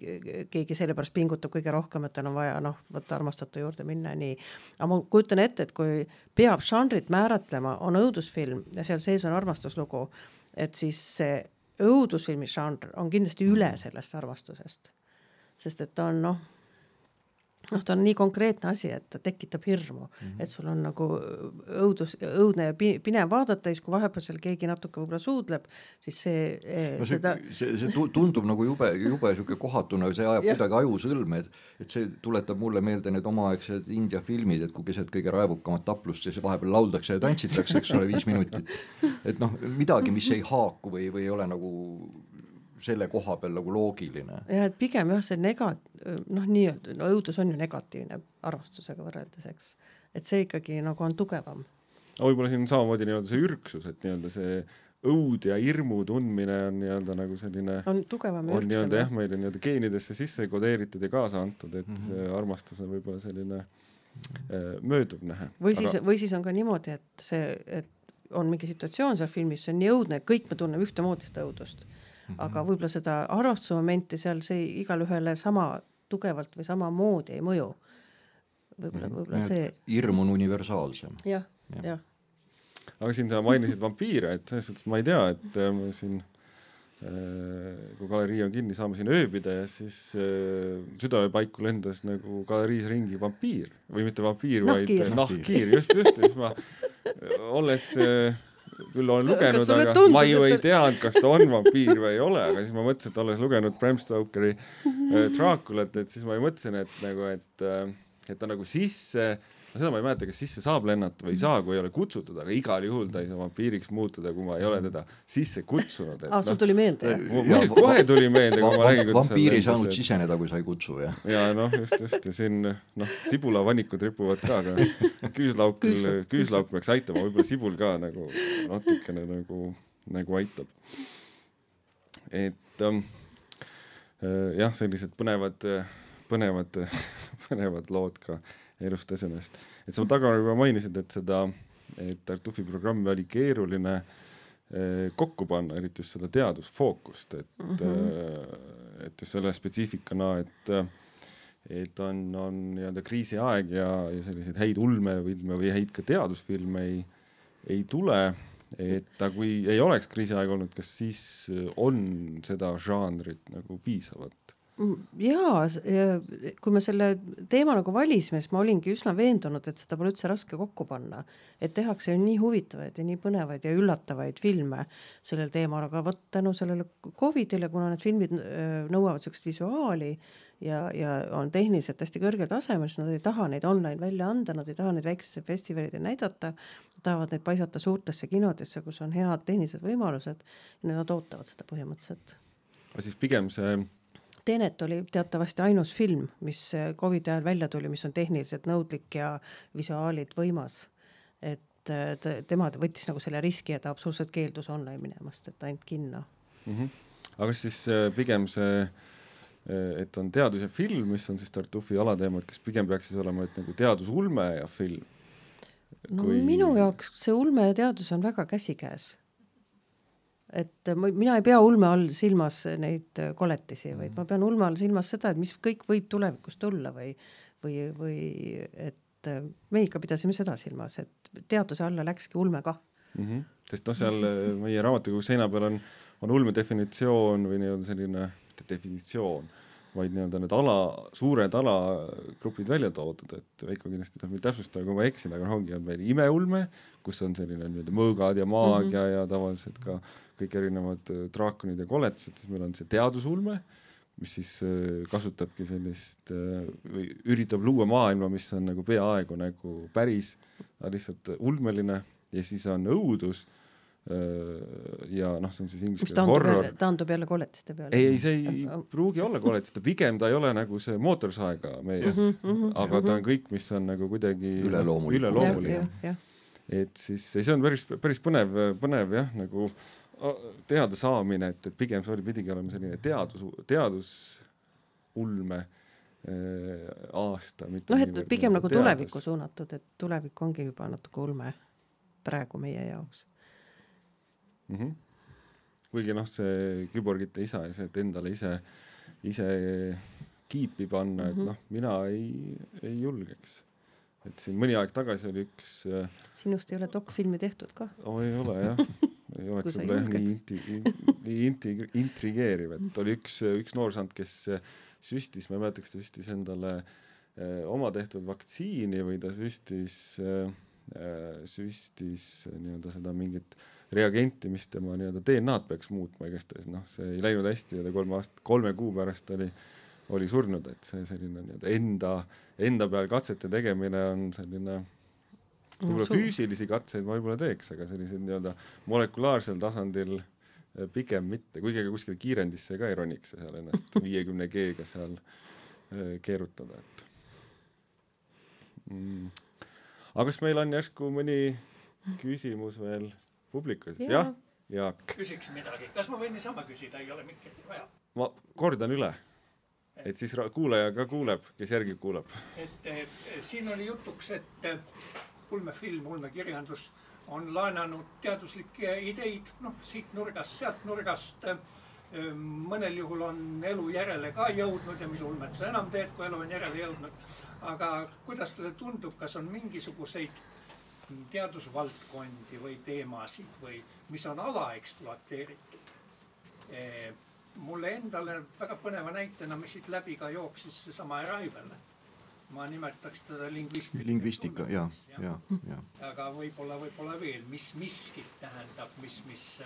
keegi sellepärast pingutab kõige rohkem, et tal on vaja noh, võtta armastatu juurde minna nii. aga ma kujutan ette, et kui peab žanrit määratlema, on õudusfilm ja seal sees on armastuslugu, et siis see õudusfilmi žanr on kindlasti üle sellest armastusest. sest et ta on noh noh, ta on nii konkreetne asi, et ta tekitab hirmu mm, -hmm. et sul on nagu õudus, õudne ja pinev vaadata ja siis, kui vahepeal seal keegi natuke võib-olla suudleb, siis see eh, no see seda..., see, see tundub nagu jube, jube niisugune kohatuna, see ajab kuidagi aju sõlme, et et see tuletab mulle meelde need omaaegsed India filmid, et kui keset kõige raevukamat taplust siis vahepeal lauldakse ja tantsitakse, eks ole, viis minutit. et noh, midagi, mis ei haaku või, või ei ole nagu selle koha peal nagu loogiline. ja et pigem jah, see nega-, noh, nii-öelda, no õudus on ju negatiivne armastusega võrreldes, eks. et see ikkagi nagu on tugevam. aga võib-olla siin samamoodi nii-öelda see ürgsus, et nii-öelda see õud ja hirmu tundmine on nii-öelda nagu selline on tugevam ja ürgsem. on nii-öelda jah, meile nii-öelda geenidesse sisse kodeeritud ja kaasa antud, et mm -hmm. see armastus on võib-olla selline äh, mööduv nähe. või siis Aga..., või siis on ka niimoodi, et see, et on mingi situatsioon seal filmis, see on nii õudne, et kõik me tunneme ühtemoodi seda õudust mm, -hmm. aga võib-olla seda armastusmomenti seal see igale sama tugevalt või samamoodi ei mõju. võib-olla, mhm. võib-olla see. hirm on universaalsem ja,. jah, jah. aga siin sa mainisid vampiire, et selles suhtes ma ei tea, et äh, siin äh, kui galerii on kinni, saame siin ööbida ja siis äh, südaöö paiku lendas nagu galeriis ringi vampiir või mitte vampiir, vaid nahkhiir, just, just, ja siis ma olles äh, küll olen lugenud, aga tundus, ma ju ei see... teadnud, kas ta on vampiir või ei ole, aga siis ma mõtlesin, et olles lugenud Bram Stokeri äh, Draaculat, et siis ma mõtlesin, et nagu, et äh, et ta nagu sisse seda ma ei mäleta, kas sisse saab lennata või ei saa, kui ei ole kutsutud, aga igal juhul ta ei saa vampiiriks muutuda, kui ma ei ole teda sisse kutsunud. aa, sul tuli meelde, jah? muidugi kohe tuli meelde, kui ma räägin, vampiir ei saanud siseneda, kui sa ei kutsu, jah? ja noh, just, just ja siin noh, sibulavanikud ripuvad ka, aga küüslauk, küüslauk peaks aitama, võib-olla sibul ka nagu natukene nagu, nagu aitab. et ähm, äh, jah, sellised põnevad, põnevad, põnevad lood ka elust esenest. et sa taga juba mainisid, et seda, et Tartufi programmi oli keeruline eh, kokku panna, eriti just seda teadusfookust, et mm, -hmm. et just selle spetsiifikana, et et on, on nii-öelda kriisiaeg ja, ja selliseid häid ulmefilme või häid ka teadusfilme ei, ei tule. et kui ei oleks kriisiaeg olnud, kas siis on seda žanrit nagu piisavalt? Jaa, kui me selle teema nagu valisime, siis ma olingi üsna veendunud, et seda pole üldse raske kokku panna. et tehakse ju nii huvitavaid ja nii põnevaid ja üllatavaid filme sellel teemal, aga vot tänu sellele Covidile, kuna need filmid nõuavad niisugust visuaali ja, ja on tehniliselt hästi kõrgel tasemel, siis nad ei taha neid online välja anda, nad ei taha neid väikestel festivalidel näidata, tahavad neid paisata suurtesse kinodesse, kus on head tehnilised võimalused ja nad ootavad seda põhimõtteliselt. aga siis pigem see Tenet oli teatavasti ainus film, mis Covidi ajal välja tuli, mis on tehniliselt nõudlik ja visuaalid võimas. et tema võttis nagu selle riski ja ta absoluutselt keeldus online minemast, et ainult kinno mm. -hmm. aga siis äh, pigem see, äh, et on teadus ja film, mis on siis Tartufi alateemad, kas pigem peaks siis olema, et nagu teadusulme ja film? no kui... minu jaoks see ulme ja teadus on väga käsikäes et ma, mina ei pea ulme all silmas neid koletisi, vaid ma pean ulme all silmas seda, et mis kõik võib tulevikus tulla või, või, või et me ikka pidasime seda silmas, et teaduse alla läkski ulme kah mm. -hmm. sest noh, seal meie raamatukogu seina peal on, on ulme definitsioon või nii-öelda selline, mitte definitsioon vaid nii-öelda need ala, suured alagrupid välja toodud, et Veiko kindlasti saab mind täpsustada, kui ma eksin, aga noh, ongi, on meil imeulme, kus on selline nii-öelda mõõgad ja maagia mm -hmm. ja tavaliselt ka kõik erinevad äh, draakonid ja koletised, siis meil on see teadusulme, mis siis äh, kasutabki sellist äh, või üritab luua maailma, mis on nagu peaaegu nagu päris, lihtsalt ulmeline ja siis on õudus ja noh, see on siis inglise keeles horror. taandub jälle koletiste peale? ei, ei, see ei pruugi olla koletiste, pigem ta ei ole nagu see mootorsaega mees mm, -hmm, aga ta on kõik, mis on nagu kuidagi üleloomuline, üleloomuline.. et siis see on päris, päris põnev, põnev jah, nagu teadasaamine, et, et pigem see oli, pidigi olema selline teadus, teadusulme äh, aasta. noh, et pigem nagu teadus. tulevikku suunatud, et tulevik ongi juba natuke ulme praegu meie jaoks mm. -hmm. kuigi noh, see küborgite isa ja see, et endale ise, ise kiipi panna mm, -hmm. et mhm. noh, mina ei, ei julgeks. et siin mõni aeg tagasi oli üks äh, sinust ei ole dokfilmi tehtud ka? oh, ei ole jah ei oleks võib-olla jah nii inti-, nii inti-, intrigeeriv, et oli üks, üks noorsand, kes süstis, ma ei mäleta, kas ta süstis endale äh, oma tehtud vaktsiini või ta süstis äh,, süstis nii-öelda seda mingit äh, reagenti, mis tema nii-öelda DNA-d peaks muutma, igastahes. Noh, see ei läinud hästi ja ta kolme aasta, kolme kuu pärast oli, oli surnud, et see selline nii-öelda enda, enda peal katsete tegemine on selline võib-olla no, füüsilisi katseid ma võib-olla teeks, aga sellised nii-öelda molekulaarsel tasandil eh, pigem mitte, kuigi ega kuskile kiirendisse ka ei roniks ja seal ennast viiekümne G-ga seal eh, keerutada, et. Mm.. aga kas meil on järsku mõni küsimus veel publiku siis, jah, Jaak. küsiks midagi, kas ma võin niisama küsida, ei ole mikrit vaja? ma kordan üle, et siis kuulaja ka kuuleb, kes järgi kuulab. et eh, siin oli jutuks, et ulmefilm, ulmekirjandus on laenanud teaduslikke ideid, noh, siit nurgast, sealt nurgast eh,. mõnel juhul on elu järele ka jõudnud ja mis ulmet sa enam teed, kui elu on järele jõudnud. aga kuidas teile tundub, kas on mingisuguseid teadusvaldkondi või teemasid või mis on alaekspluateeritud. Eh, mulle endale väga põneva näitena, mis siit läbi ka jooksis, seesama Arrival. ma nimetaks teda lingvistikaks. lingvistika ja, ja, ja. aga võib-olla, võib-olla veel, mis miskit tähendab, mis, mis,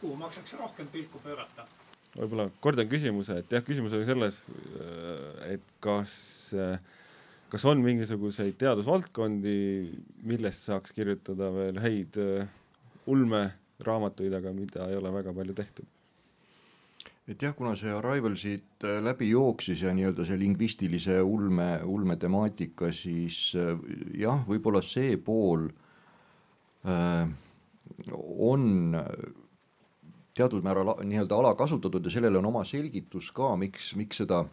kuhu maksaks rohkem pilku pöörata võib-olla kordan küsimuse, et jah, küsimus oli selles, et kas äh, kas on mingisuguseid teadusvaldkondi, millest saaks kirjutada veel häid äh, ulmeraamatuid, aga mida ei ole väga palju tehtud? et jah, kuna see Arrival siit äh, läbi jooksis ja nii-öelda see lingvistilise ulme, ulme temaatika, siis äh, jah, võib-olla see pool äh, on teatud määral nii-öelda alakasutatud ja sellel on oma selgitus ka, miks, miks seda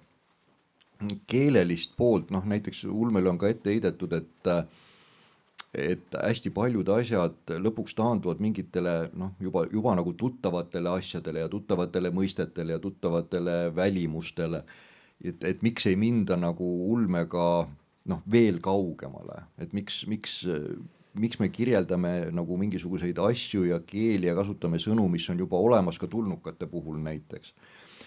keelelist poolt, noh näiteks ulmele on ka ette heidetud, et et hästi paljud asjad lõpuks taanduvad mingitele noh, juba, juba nagu tuttavatele asjadele ja tuttavatele mõistetele ja tuttavatele välimustele. et, et miks ei minda nagu ulmega noh, veel kaugemale, et miks, miks, miks me kirjeldame nagu mingisuguseid asju ja keeli ja kasutame sõnu, mis on juba olemas ka tulnukate puhul näiteks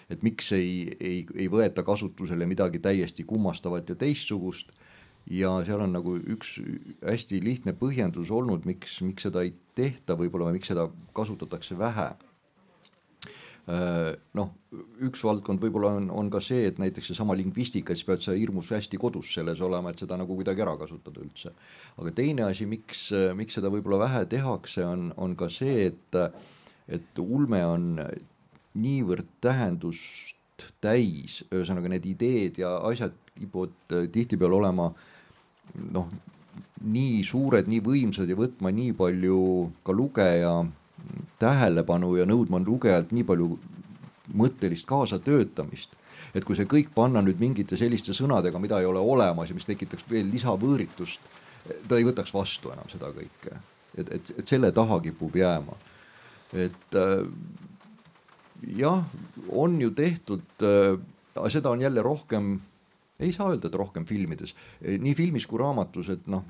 et miks ei, ei, ei võeta kasutusele midagi täiesti kummastavat ja teistsugust. ja seal on nagu üks hästi lihtne põhjendus olnud, miks, miks seda ei tehta võib-olla või miks seda kasutatakse vähe äh, noh, üks valdkond võib-olla on, on ka see, et näiteks seesama lingvistika, siis pead sa hirmus hästi kodus selles olema, et seda nagu kuidagi ära kasutada üldse. aga teine asi, miks, miks seda võib-olla vähe tehakse, on, on ka see, et, et ulme on niivõrd tähendust täis, ühesõnaga need ideed ja asjad kipuvad äh, tihtipeale olema noh, nii suured, nii võimsad ja võtma nii palju ka lugeja tähelepanu ja nõudma lugejalt nii palju mõttelist kaasatöötamist. et kui see kõik panna nüüd mingite selliste sõnadega, mida ei ole olemas ja mis tekitaks veel lisavõõritust, ta ei võtaks vastu enam seda kõike. et, et, et selle taha kipub jääma. et äh, jah, on ju tehtud äh,, seda on jälle rohkem, ei saa öelda, et rohkem filmides, nii filmis kui raamatus, et noh,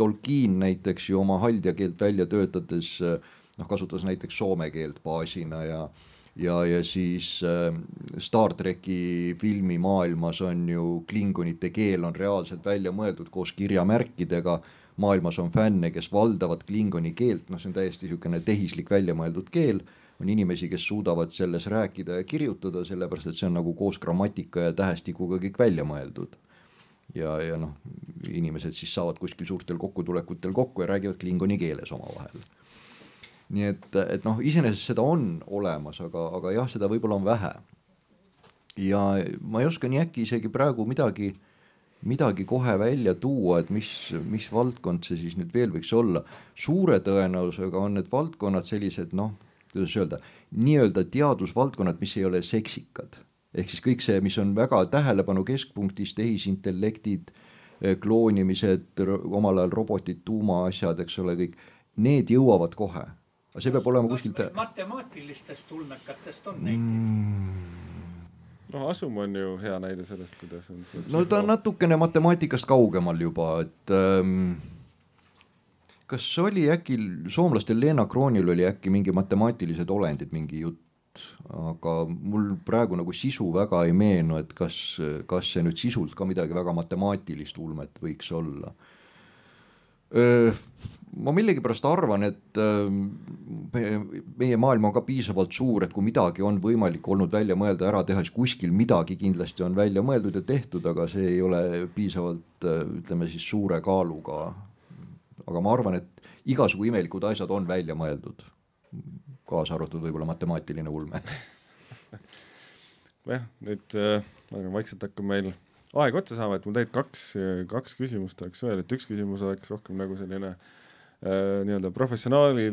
Tolkien näiteks ju oma haldja keelt välja töötades noh, kasutas näiteks soome keelt baasina ja ja, ja siis äh, Star tracki filmimaailmas on ju klingonite keel on reaalselt välja mõeldud koos kirjamärkidega. maailmas on fänne, kes valdavad klingoni keelt, noh, see on täiesti niisugune tehislik välja mõeldud keel on inimesi, kes suudavad selles rääkida ja kirjutada, sellepärast et see on nagu koos grammatika ja tähestikuga kõik välja mõeldud. ja, ja noh, inimesed siis saavad kuskil suurtel kokkutulekutel kokku ja räägivad klingoni keeles omavahel. nii et, et noh, iseenesest seda on olemas, aga, aga jah, seda võib-olla on vähe. ja ma ei oska nii äkki isegi praegu midagi midagi kohe välja tuua, et mis, mis valdkond see siis nüüd veel võiks olla. suure tõenäosusega on need valdkonnad sellised noh kuidas öelda, nii-öelda teadusvaldkonnad, mis ei ole seksikad. ehk siis kõik see, mis on väga tähelepanu keskpunktis, tehisintellektid, eh, kloonimised, omal ajal robotid, tuumaasjad, eks ole, kõik, need jõuavad kohe. aga see peab olema kuskilt. matemaatilistest ulmekatest on näiteid mm.? noh, Asum on ju hea näide sellest, kuidas on see. no ta on natukene matemaatikast kaugemal juba, et ähm, kas oli äkki soomlastel Leena Kroonil oli äkki mingi matemaatilised olendid, mingi jutt, aga mul praegu nagu sisu väga ei meenu, et kas, kas see nüüd sisult ka midagi väga matemaatilist ulmet võiks olla. ma millegipärast arvan, et meie maailm on ka piisavalt suur, et kui midagi on võimalik olnud välja mõelda, ära teha, siis kuskil midagi kindlasti on välja mõeldud ja tehtud, aga see ei ole piisavalt ütleme siis suure kaaluga aga ma arvan, et igasugu imelikud asjad on välja mõeldud, kaasa arvatud võib-olla matemaatiline ulme. Jah, nüüd äh, ma arvan, vaikselt hakkab meil aeg otsa saama, et mul tegelikult kaks, kaks küsimust oleks veel, et üks küsimus oleks rohkem nagu selline äh, nii-öelda professionaali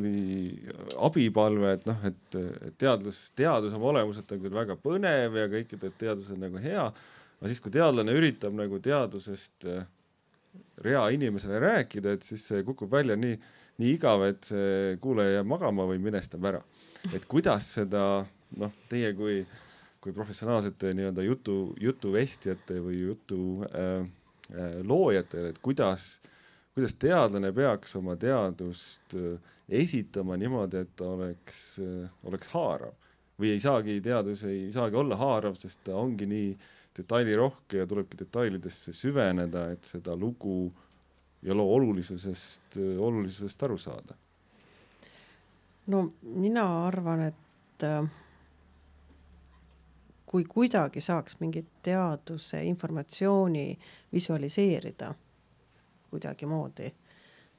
abipalve, et noh, et, teadus, teadus oma olemuselt on küll väga põnev ja kõik ütlevad, et teadus on nagu hea, aga siis, kui teadlane üritab nagu teadusest äh, reainimesele rääkida, et siis see kukub välja nii, nii igav, et see kuulaja jääb magama või minestab ära. et kuidas seda noh, teie kui, kui professionaalsete nii-öelda jutu, jutuvestjate või jutu äh, äh, loojatele, et kuidas, kuidas teadlane peaks oma teadust äh, esitama niimoodi, et ta oleks äh,, oleks haarav või ei saagi, teadus ei saagi olla haarav, sest ta ongi nii detailirohke ja tulebki detailidesse süveneda, et seda lugu ja loo olulisusest, olulisusest aru saada? no mina arvan, et äh, kui kuidagi saaks mingit teaduse informatsiooni visualiseerida kuidagimoodi,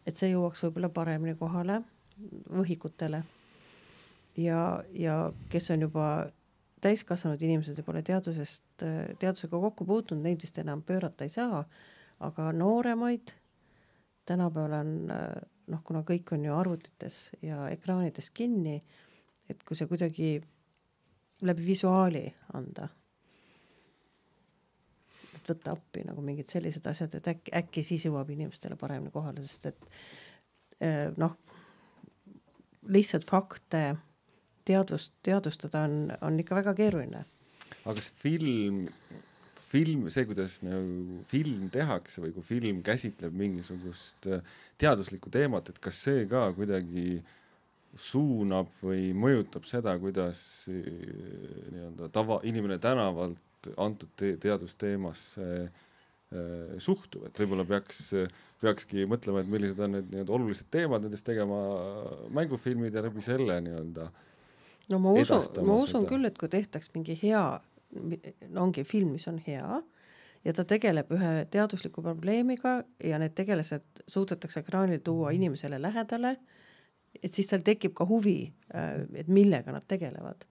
et see jõuaks võib-olla paremini kohale võhikutele ja, ja kes on juba täiskasvanud inimesed pole teadusest, teadusega kokku puutunud, neid vist enam pöörata ei saa, aga nooremaid tänapäeval on noh, kuna kõik on ju arvutites ja ekraanides kinni, et kui see kuidagi läbi visuaali anda, et võtta appi nagu mingid sellised asjad, et äkki, äkki siis jõuab inimestele paremini kohale, sest et eh, noh, lihtsalt fakte teadvust, teadvustada on, on ikka väga keeruline. aga kas film, film, see, kuidas nagu film tehakse või kui film käsitleb mingisugust äh, teaduslikku teemat, et kas see ka kuidagi suunab või mõjutab seda, kuidas äh, nii-öelda tava, inimene tänavalt antud te teadusteemasse äh, suhtub, et võib-olla peaks, peakski mõtlema, et millised on need nii-öelda olulised teemad, nendest tegema mängufilmid ja läbi selle nii-öelda äh, no ma usun, ma usun seda. küll, et kui tehtaks mingi hea, no ongi film, mis on hea ja ta tegeleb ühe teadusliku probleemiga ja need tegelased suudetakse ekraanil tuua inimesele lähedale, et siis tal tekib ka huvi, äh, et millega nad tegelevad.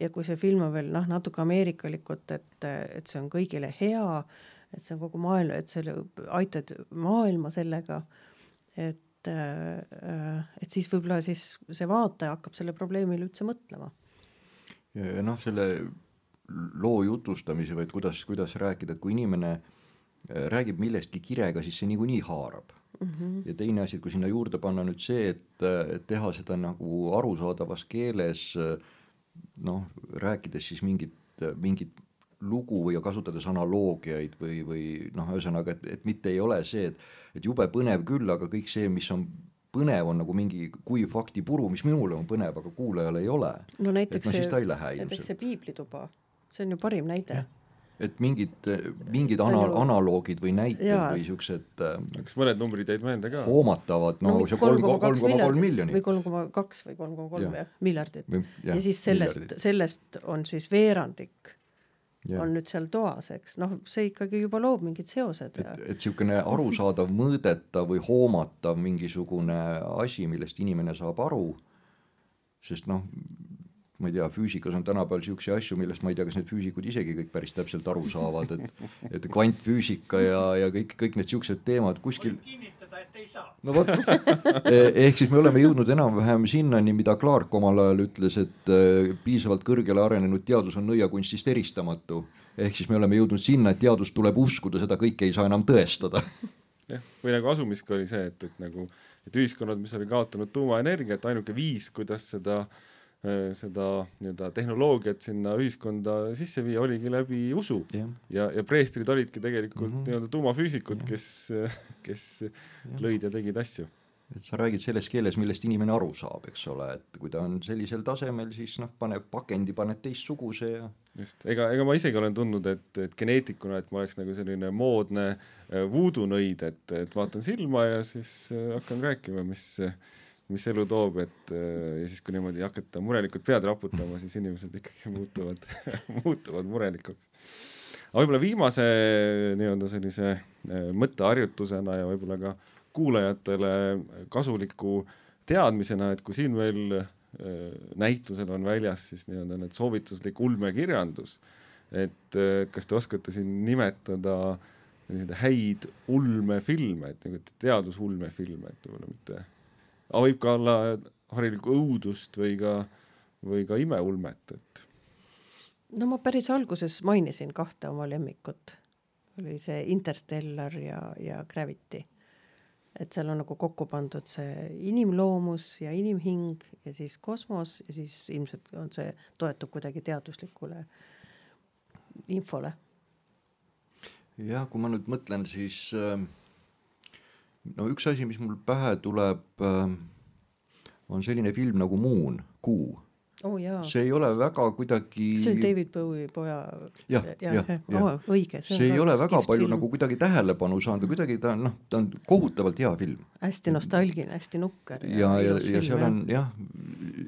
ja kui see film on veel noh, natuke ameerikalikult, et, et see on kõigile hea, et see on kogu maailm, et selle aitad maailma sellega, et et, äh, et siis võib-olla siis see vaataja hakkab selle probleemile üldse mõtlema. noh, selle loo jutustamise või et kuidas, kuidas rääkida, et kui inimene äh, räägib millestki kirega, siis see niikuinii haarab mm. -hmm. ja teine asi, et kui sinna juurde panna nüüd see, et, et teha seda nagu arusaadavas keeles, noh, rääkides siis mingit, mingit lugu või kasutades analoogiaid või, või noh, ühesõnaga, et, et mitte ei ole see, et, et jube põnev küll, aga kõik see, mis on põnev, on nagu mingi kuiv faktipuru, mis minule on põnev, aga kuulajale ei ole. no näiteks no, see, näiteks see piiblituba, see on ju parim näide et mingid, mingid ana-, analoogid või näited Jaa. või siuksed äh, kas mõned numbrid jäid meelde ka? hoomatavad, no, no see kolm koma kolm miljonit. või kolm koma kaks või kolm koma kolm miljardit. ja siis sellest, sellest on siis veerandik Ja. on nüüd seal toas, eks noh, see ikkagi juba loob mingid seosed. et, et niisugune arusaadav, mõõdetav või hoomatav mingisugune asi, millest inimene saab aru, sest noh, ma ei tea, füüsikas on tänapäeval niisuguseid asju, millest ma ei tea, kas need füüsikud isegi kõik päris täpselt aru saavad, et et kvantfüüsika ja, ja kõik, kõik need niisugused teemad kuskil võib kinnitada, et ei saa. no vot e, ehk siis me oleme jõudnud enam-vähem sinnani, mida Clark omal ajal ütles, et e, piisavalt kõrgele arenenud teadus on nõiakunstist eristamatu. ehk siis me oleme jõudnud sinna, et teadust tuleb uskuda, seda kõike ei saa enam tõestada jah, või nagu asumiski oli see, et, et nagu, et ühiskonnad, mis oli kaotanud tuumaenergiat, ainuke viis, kuidas seda Äh, seda nii-öelda tehnoloogiat sinna ühiskonda sisse viia, oligi läbi usu yeah.. ja, ja preestrid olidki tegelikult mm -hmm. nii-öelda tuumafüüsikud yeah., kes, kes yeah. lõid ja tegid asju. et sa räägid selles keeles, millest inimene aru saab, eks ole, et kui ta on sellisel tasemel, siis noh, paneb pakendi, paned teistsuguse ja just, ega, ega ma isegi olen tundnud, et, et geneetikuna, et ma oleks nagu selline moodne äh, voodoo-nõid, et, et vaatan silma ja siis äh, hakkan rääkima, mis äh, mis elu toob, et äh, ja siis, kui niimoodi hakata murelikult pead raputama, siis inimesed ikkagi muutuvad muutuvad murelikuks. aga võib-olla viimase nii-öelda sellise äh, mõtteharjutusena ja võib-olla ka kuulajatele kasuliku teadmisena, et kui siin meil äh, näitusel on väljas siis nii-öelda need soovituslik ulmekirjandus, et kas te oskate siin nimetada selliseid häid ulmefilme, et nagu teadusulmefilme, et võib-olla mitte aga võib ka olla harilikku õudust või ka, või ka imeulmet, et. no ma päris alguses mainisin kahte oma lemmikut, oli see Interstellar ja, ja Gravity. et seal on nagu kokku pandud see inimloomus ja inimhing ja siis kosmos ja siis ilmselt on see, toetub kuidagi teaduslikule infole. jah, kui ma nüüd mõtlen, siis äh no üks asi, mis mul pähe tuleb, ähm, on selline film nagu Moon, Kuu. oh, jaa, see ei ole väga kuidagi see oli David Bowie poja jah, jah, jah oh,, õige, see ei ole väga palju film. nagu kuidagi tähelepanu saanud või kuidagi ta noh, ta on kohutavalt hea film. hästi nostalgiline, hästi nukker. ja, ja, ja, seal on jah,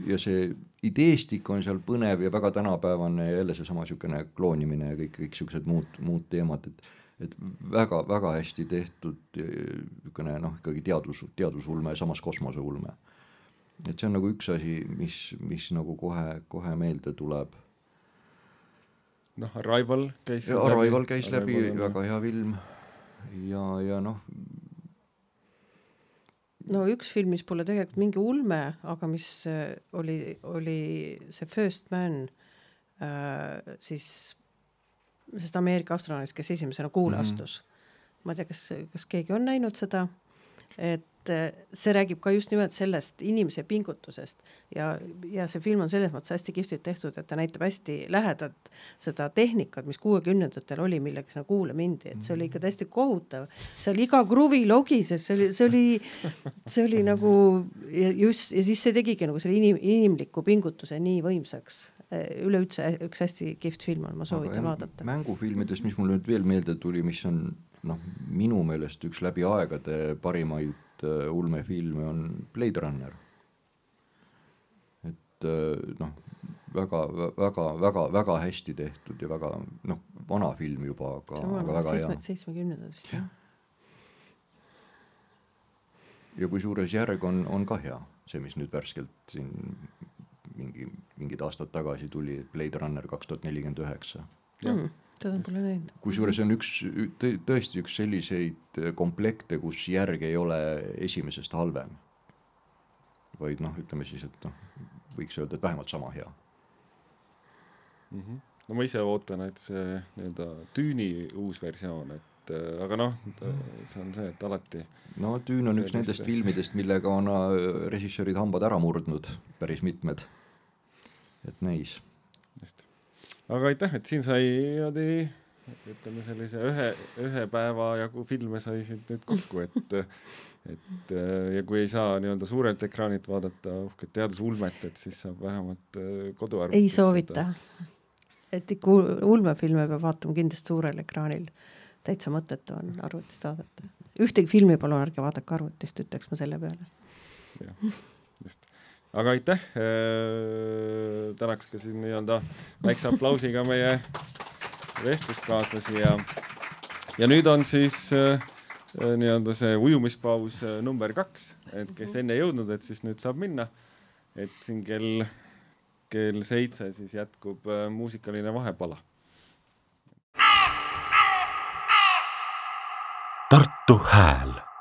ja see ideestik on seal põnev ja väga tänapäevane ja jälle seesama niisugune kloonimine ja kõik, kõik niisugused muud, muud teemad, et et väga-väga hästi tehtud niisugune noh, ikkagi teadus, teadusulme ja samas kosmoseulme. et see on nagu üks asi, mis, mis nagu kohe, kohe meelde tuleb. Noh, Arrival käis Arrival käis läbi, väga hea film. Ja, ja noh, no üks film, mis pole tegelikult mingi ulme, aga mis äh, oli, oli see First Man äh, siis sellest Ameerika astronaudist, kes esimesena kuule Mhm. astus mm. -hmm. ma ei tea, kas, kas keegi on näinud seda, et äh, see räägib ka just nimelt sellest inimese pingutusest ja, ja see film on selles mõttes hästi kihvtilt tehtud, et ta näitab hästi lähedalt seda tehnikat, mis kuuekümnendatel oli, millega sinna kuule mindi, et see oli ikka täiesti kohutav. seal iga kruvi logises, see oli, see oli, see oli nagu ja just ja siis see tegigi nagu selle inim, inimliku pingutuse nii võimsaks. Üleüldse üks hästi kihvt film on, ma soovitan vaadata. mängufilmidest, mis mulle nüüd veel meelde tuli, mis on noh, minu meelest üks läbi aegade parimaid äh, ulmefilme on Blade Runner. et äh, noh, väga, väga, väga, väga hästi tehtud ja väga noh, vana film juba, aga, aga väga hea seitsme, seitsmekümnendad vist jah. ja kusjuures järg on, on ka hea, see, mis nüüd värskelt siin mingi, mingid aastad tagasi tuli, Blade Runner kaks tuhat nelikümmend üheksa. Mm, seda pole näinud. kusjuures see on üks tõ- tõesti üks selliseid komplekte, kus järg ei ole esimesest halvem. vaid noh, ütleme siis, et noh, võiks öelda, et vähemalt sama hea. mm. -hmm. no ma ise ootan, et see nii-öelda Düüni uus versioon, et äh, aga noh, see on see, et alati no Düün on üks nendest filmidest, millega on äh, režissöörid hambad ära murdnud, päris mitmed. Et neis. just. aga aitäh, et siin sai niimoodi ütleme sellise ühe, ühe päeva jagu filme sai siit nüüd kokku, et et ja kui ei saa nii-öelda suurelt ekraanilt vaadata uhket teadusulmet, et siis saab vähemalt äh, koduarvutis ei soovita. et ikka ul- ulmefilme peab vaatama kindlasti suurel ekraanil. täitsa mõttetu on arvutist vaadata. ühtegi filmi palun ärge vaadake arvutist, ütleks ma selle peale. jah, just. Aga aitäh, tänaks ka siin nii-öelda väikse aplausiga meie vestluskaaslasi ja ja nüüd on siis äh, äh, nii-öelda see ujumispaus äh, number kaks, et kes enne jõudnud, et siis nüüd saab minna. et siin kell, kell seitse siis jätkub äh, muusikaline vahepala. Tartu Hääl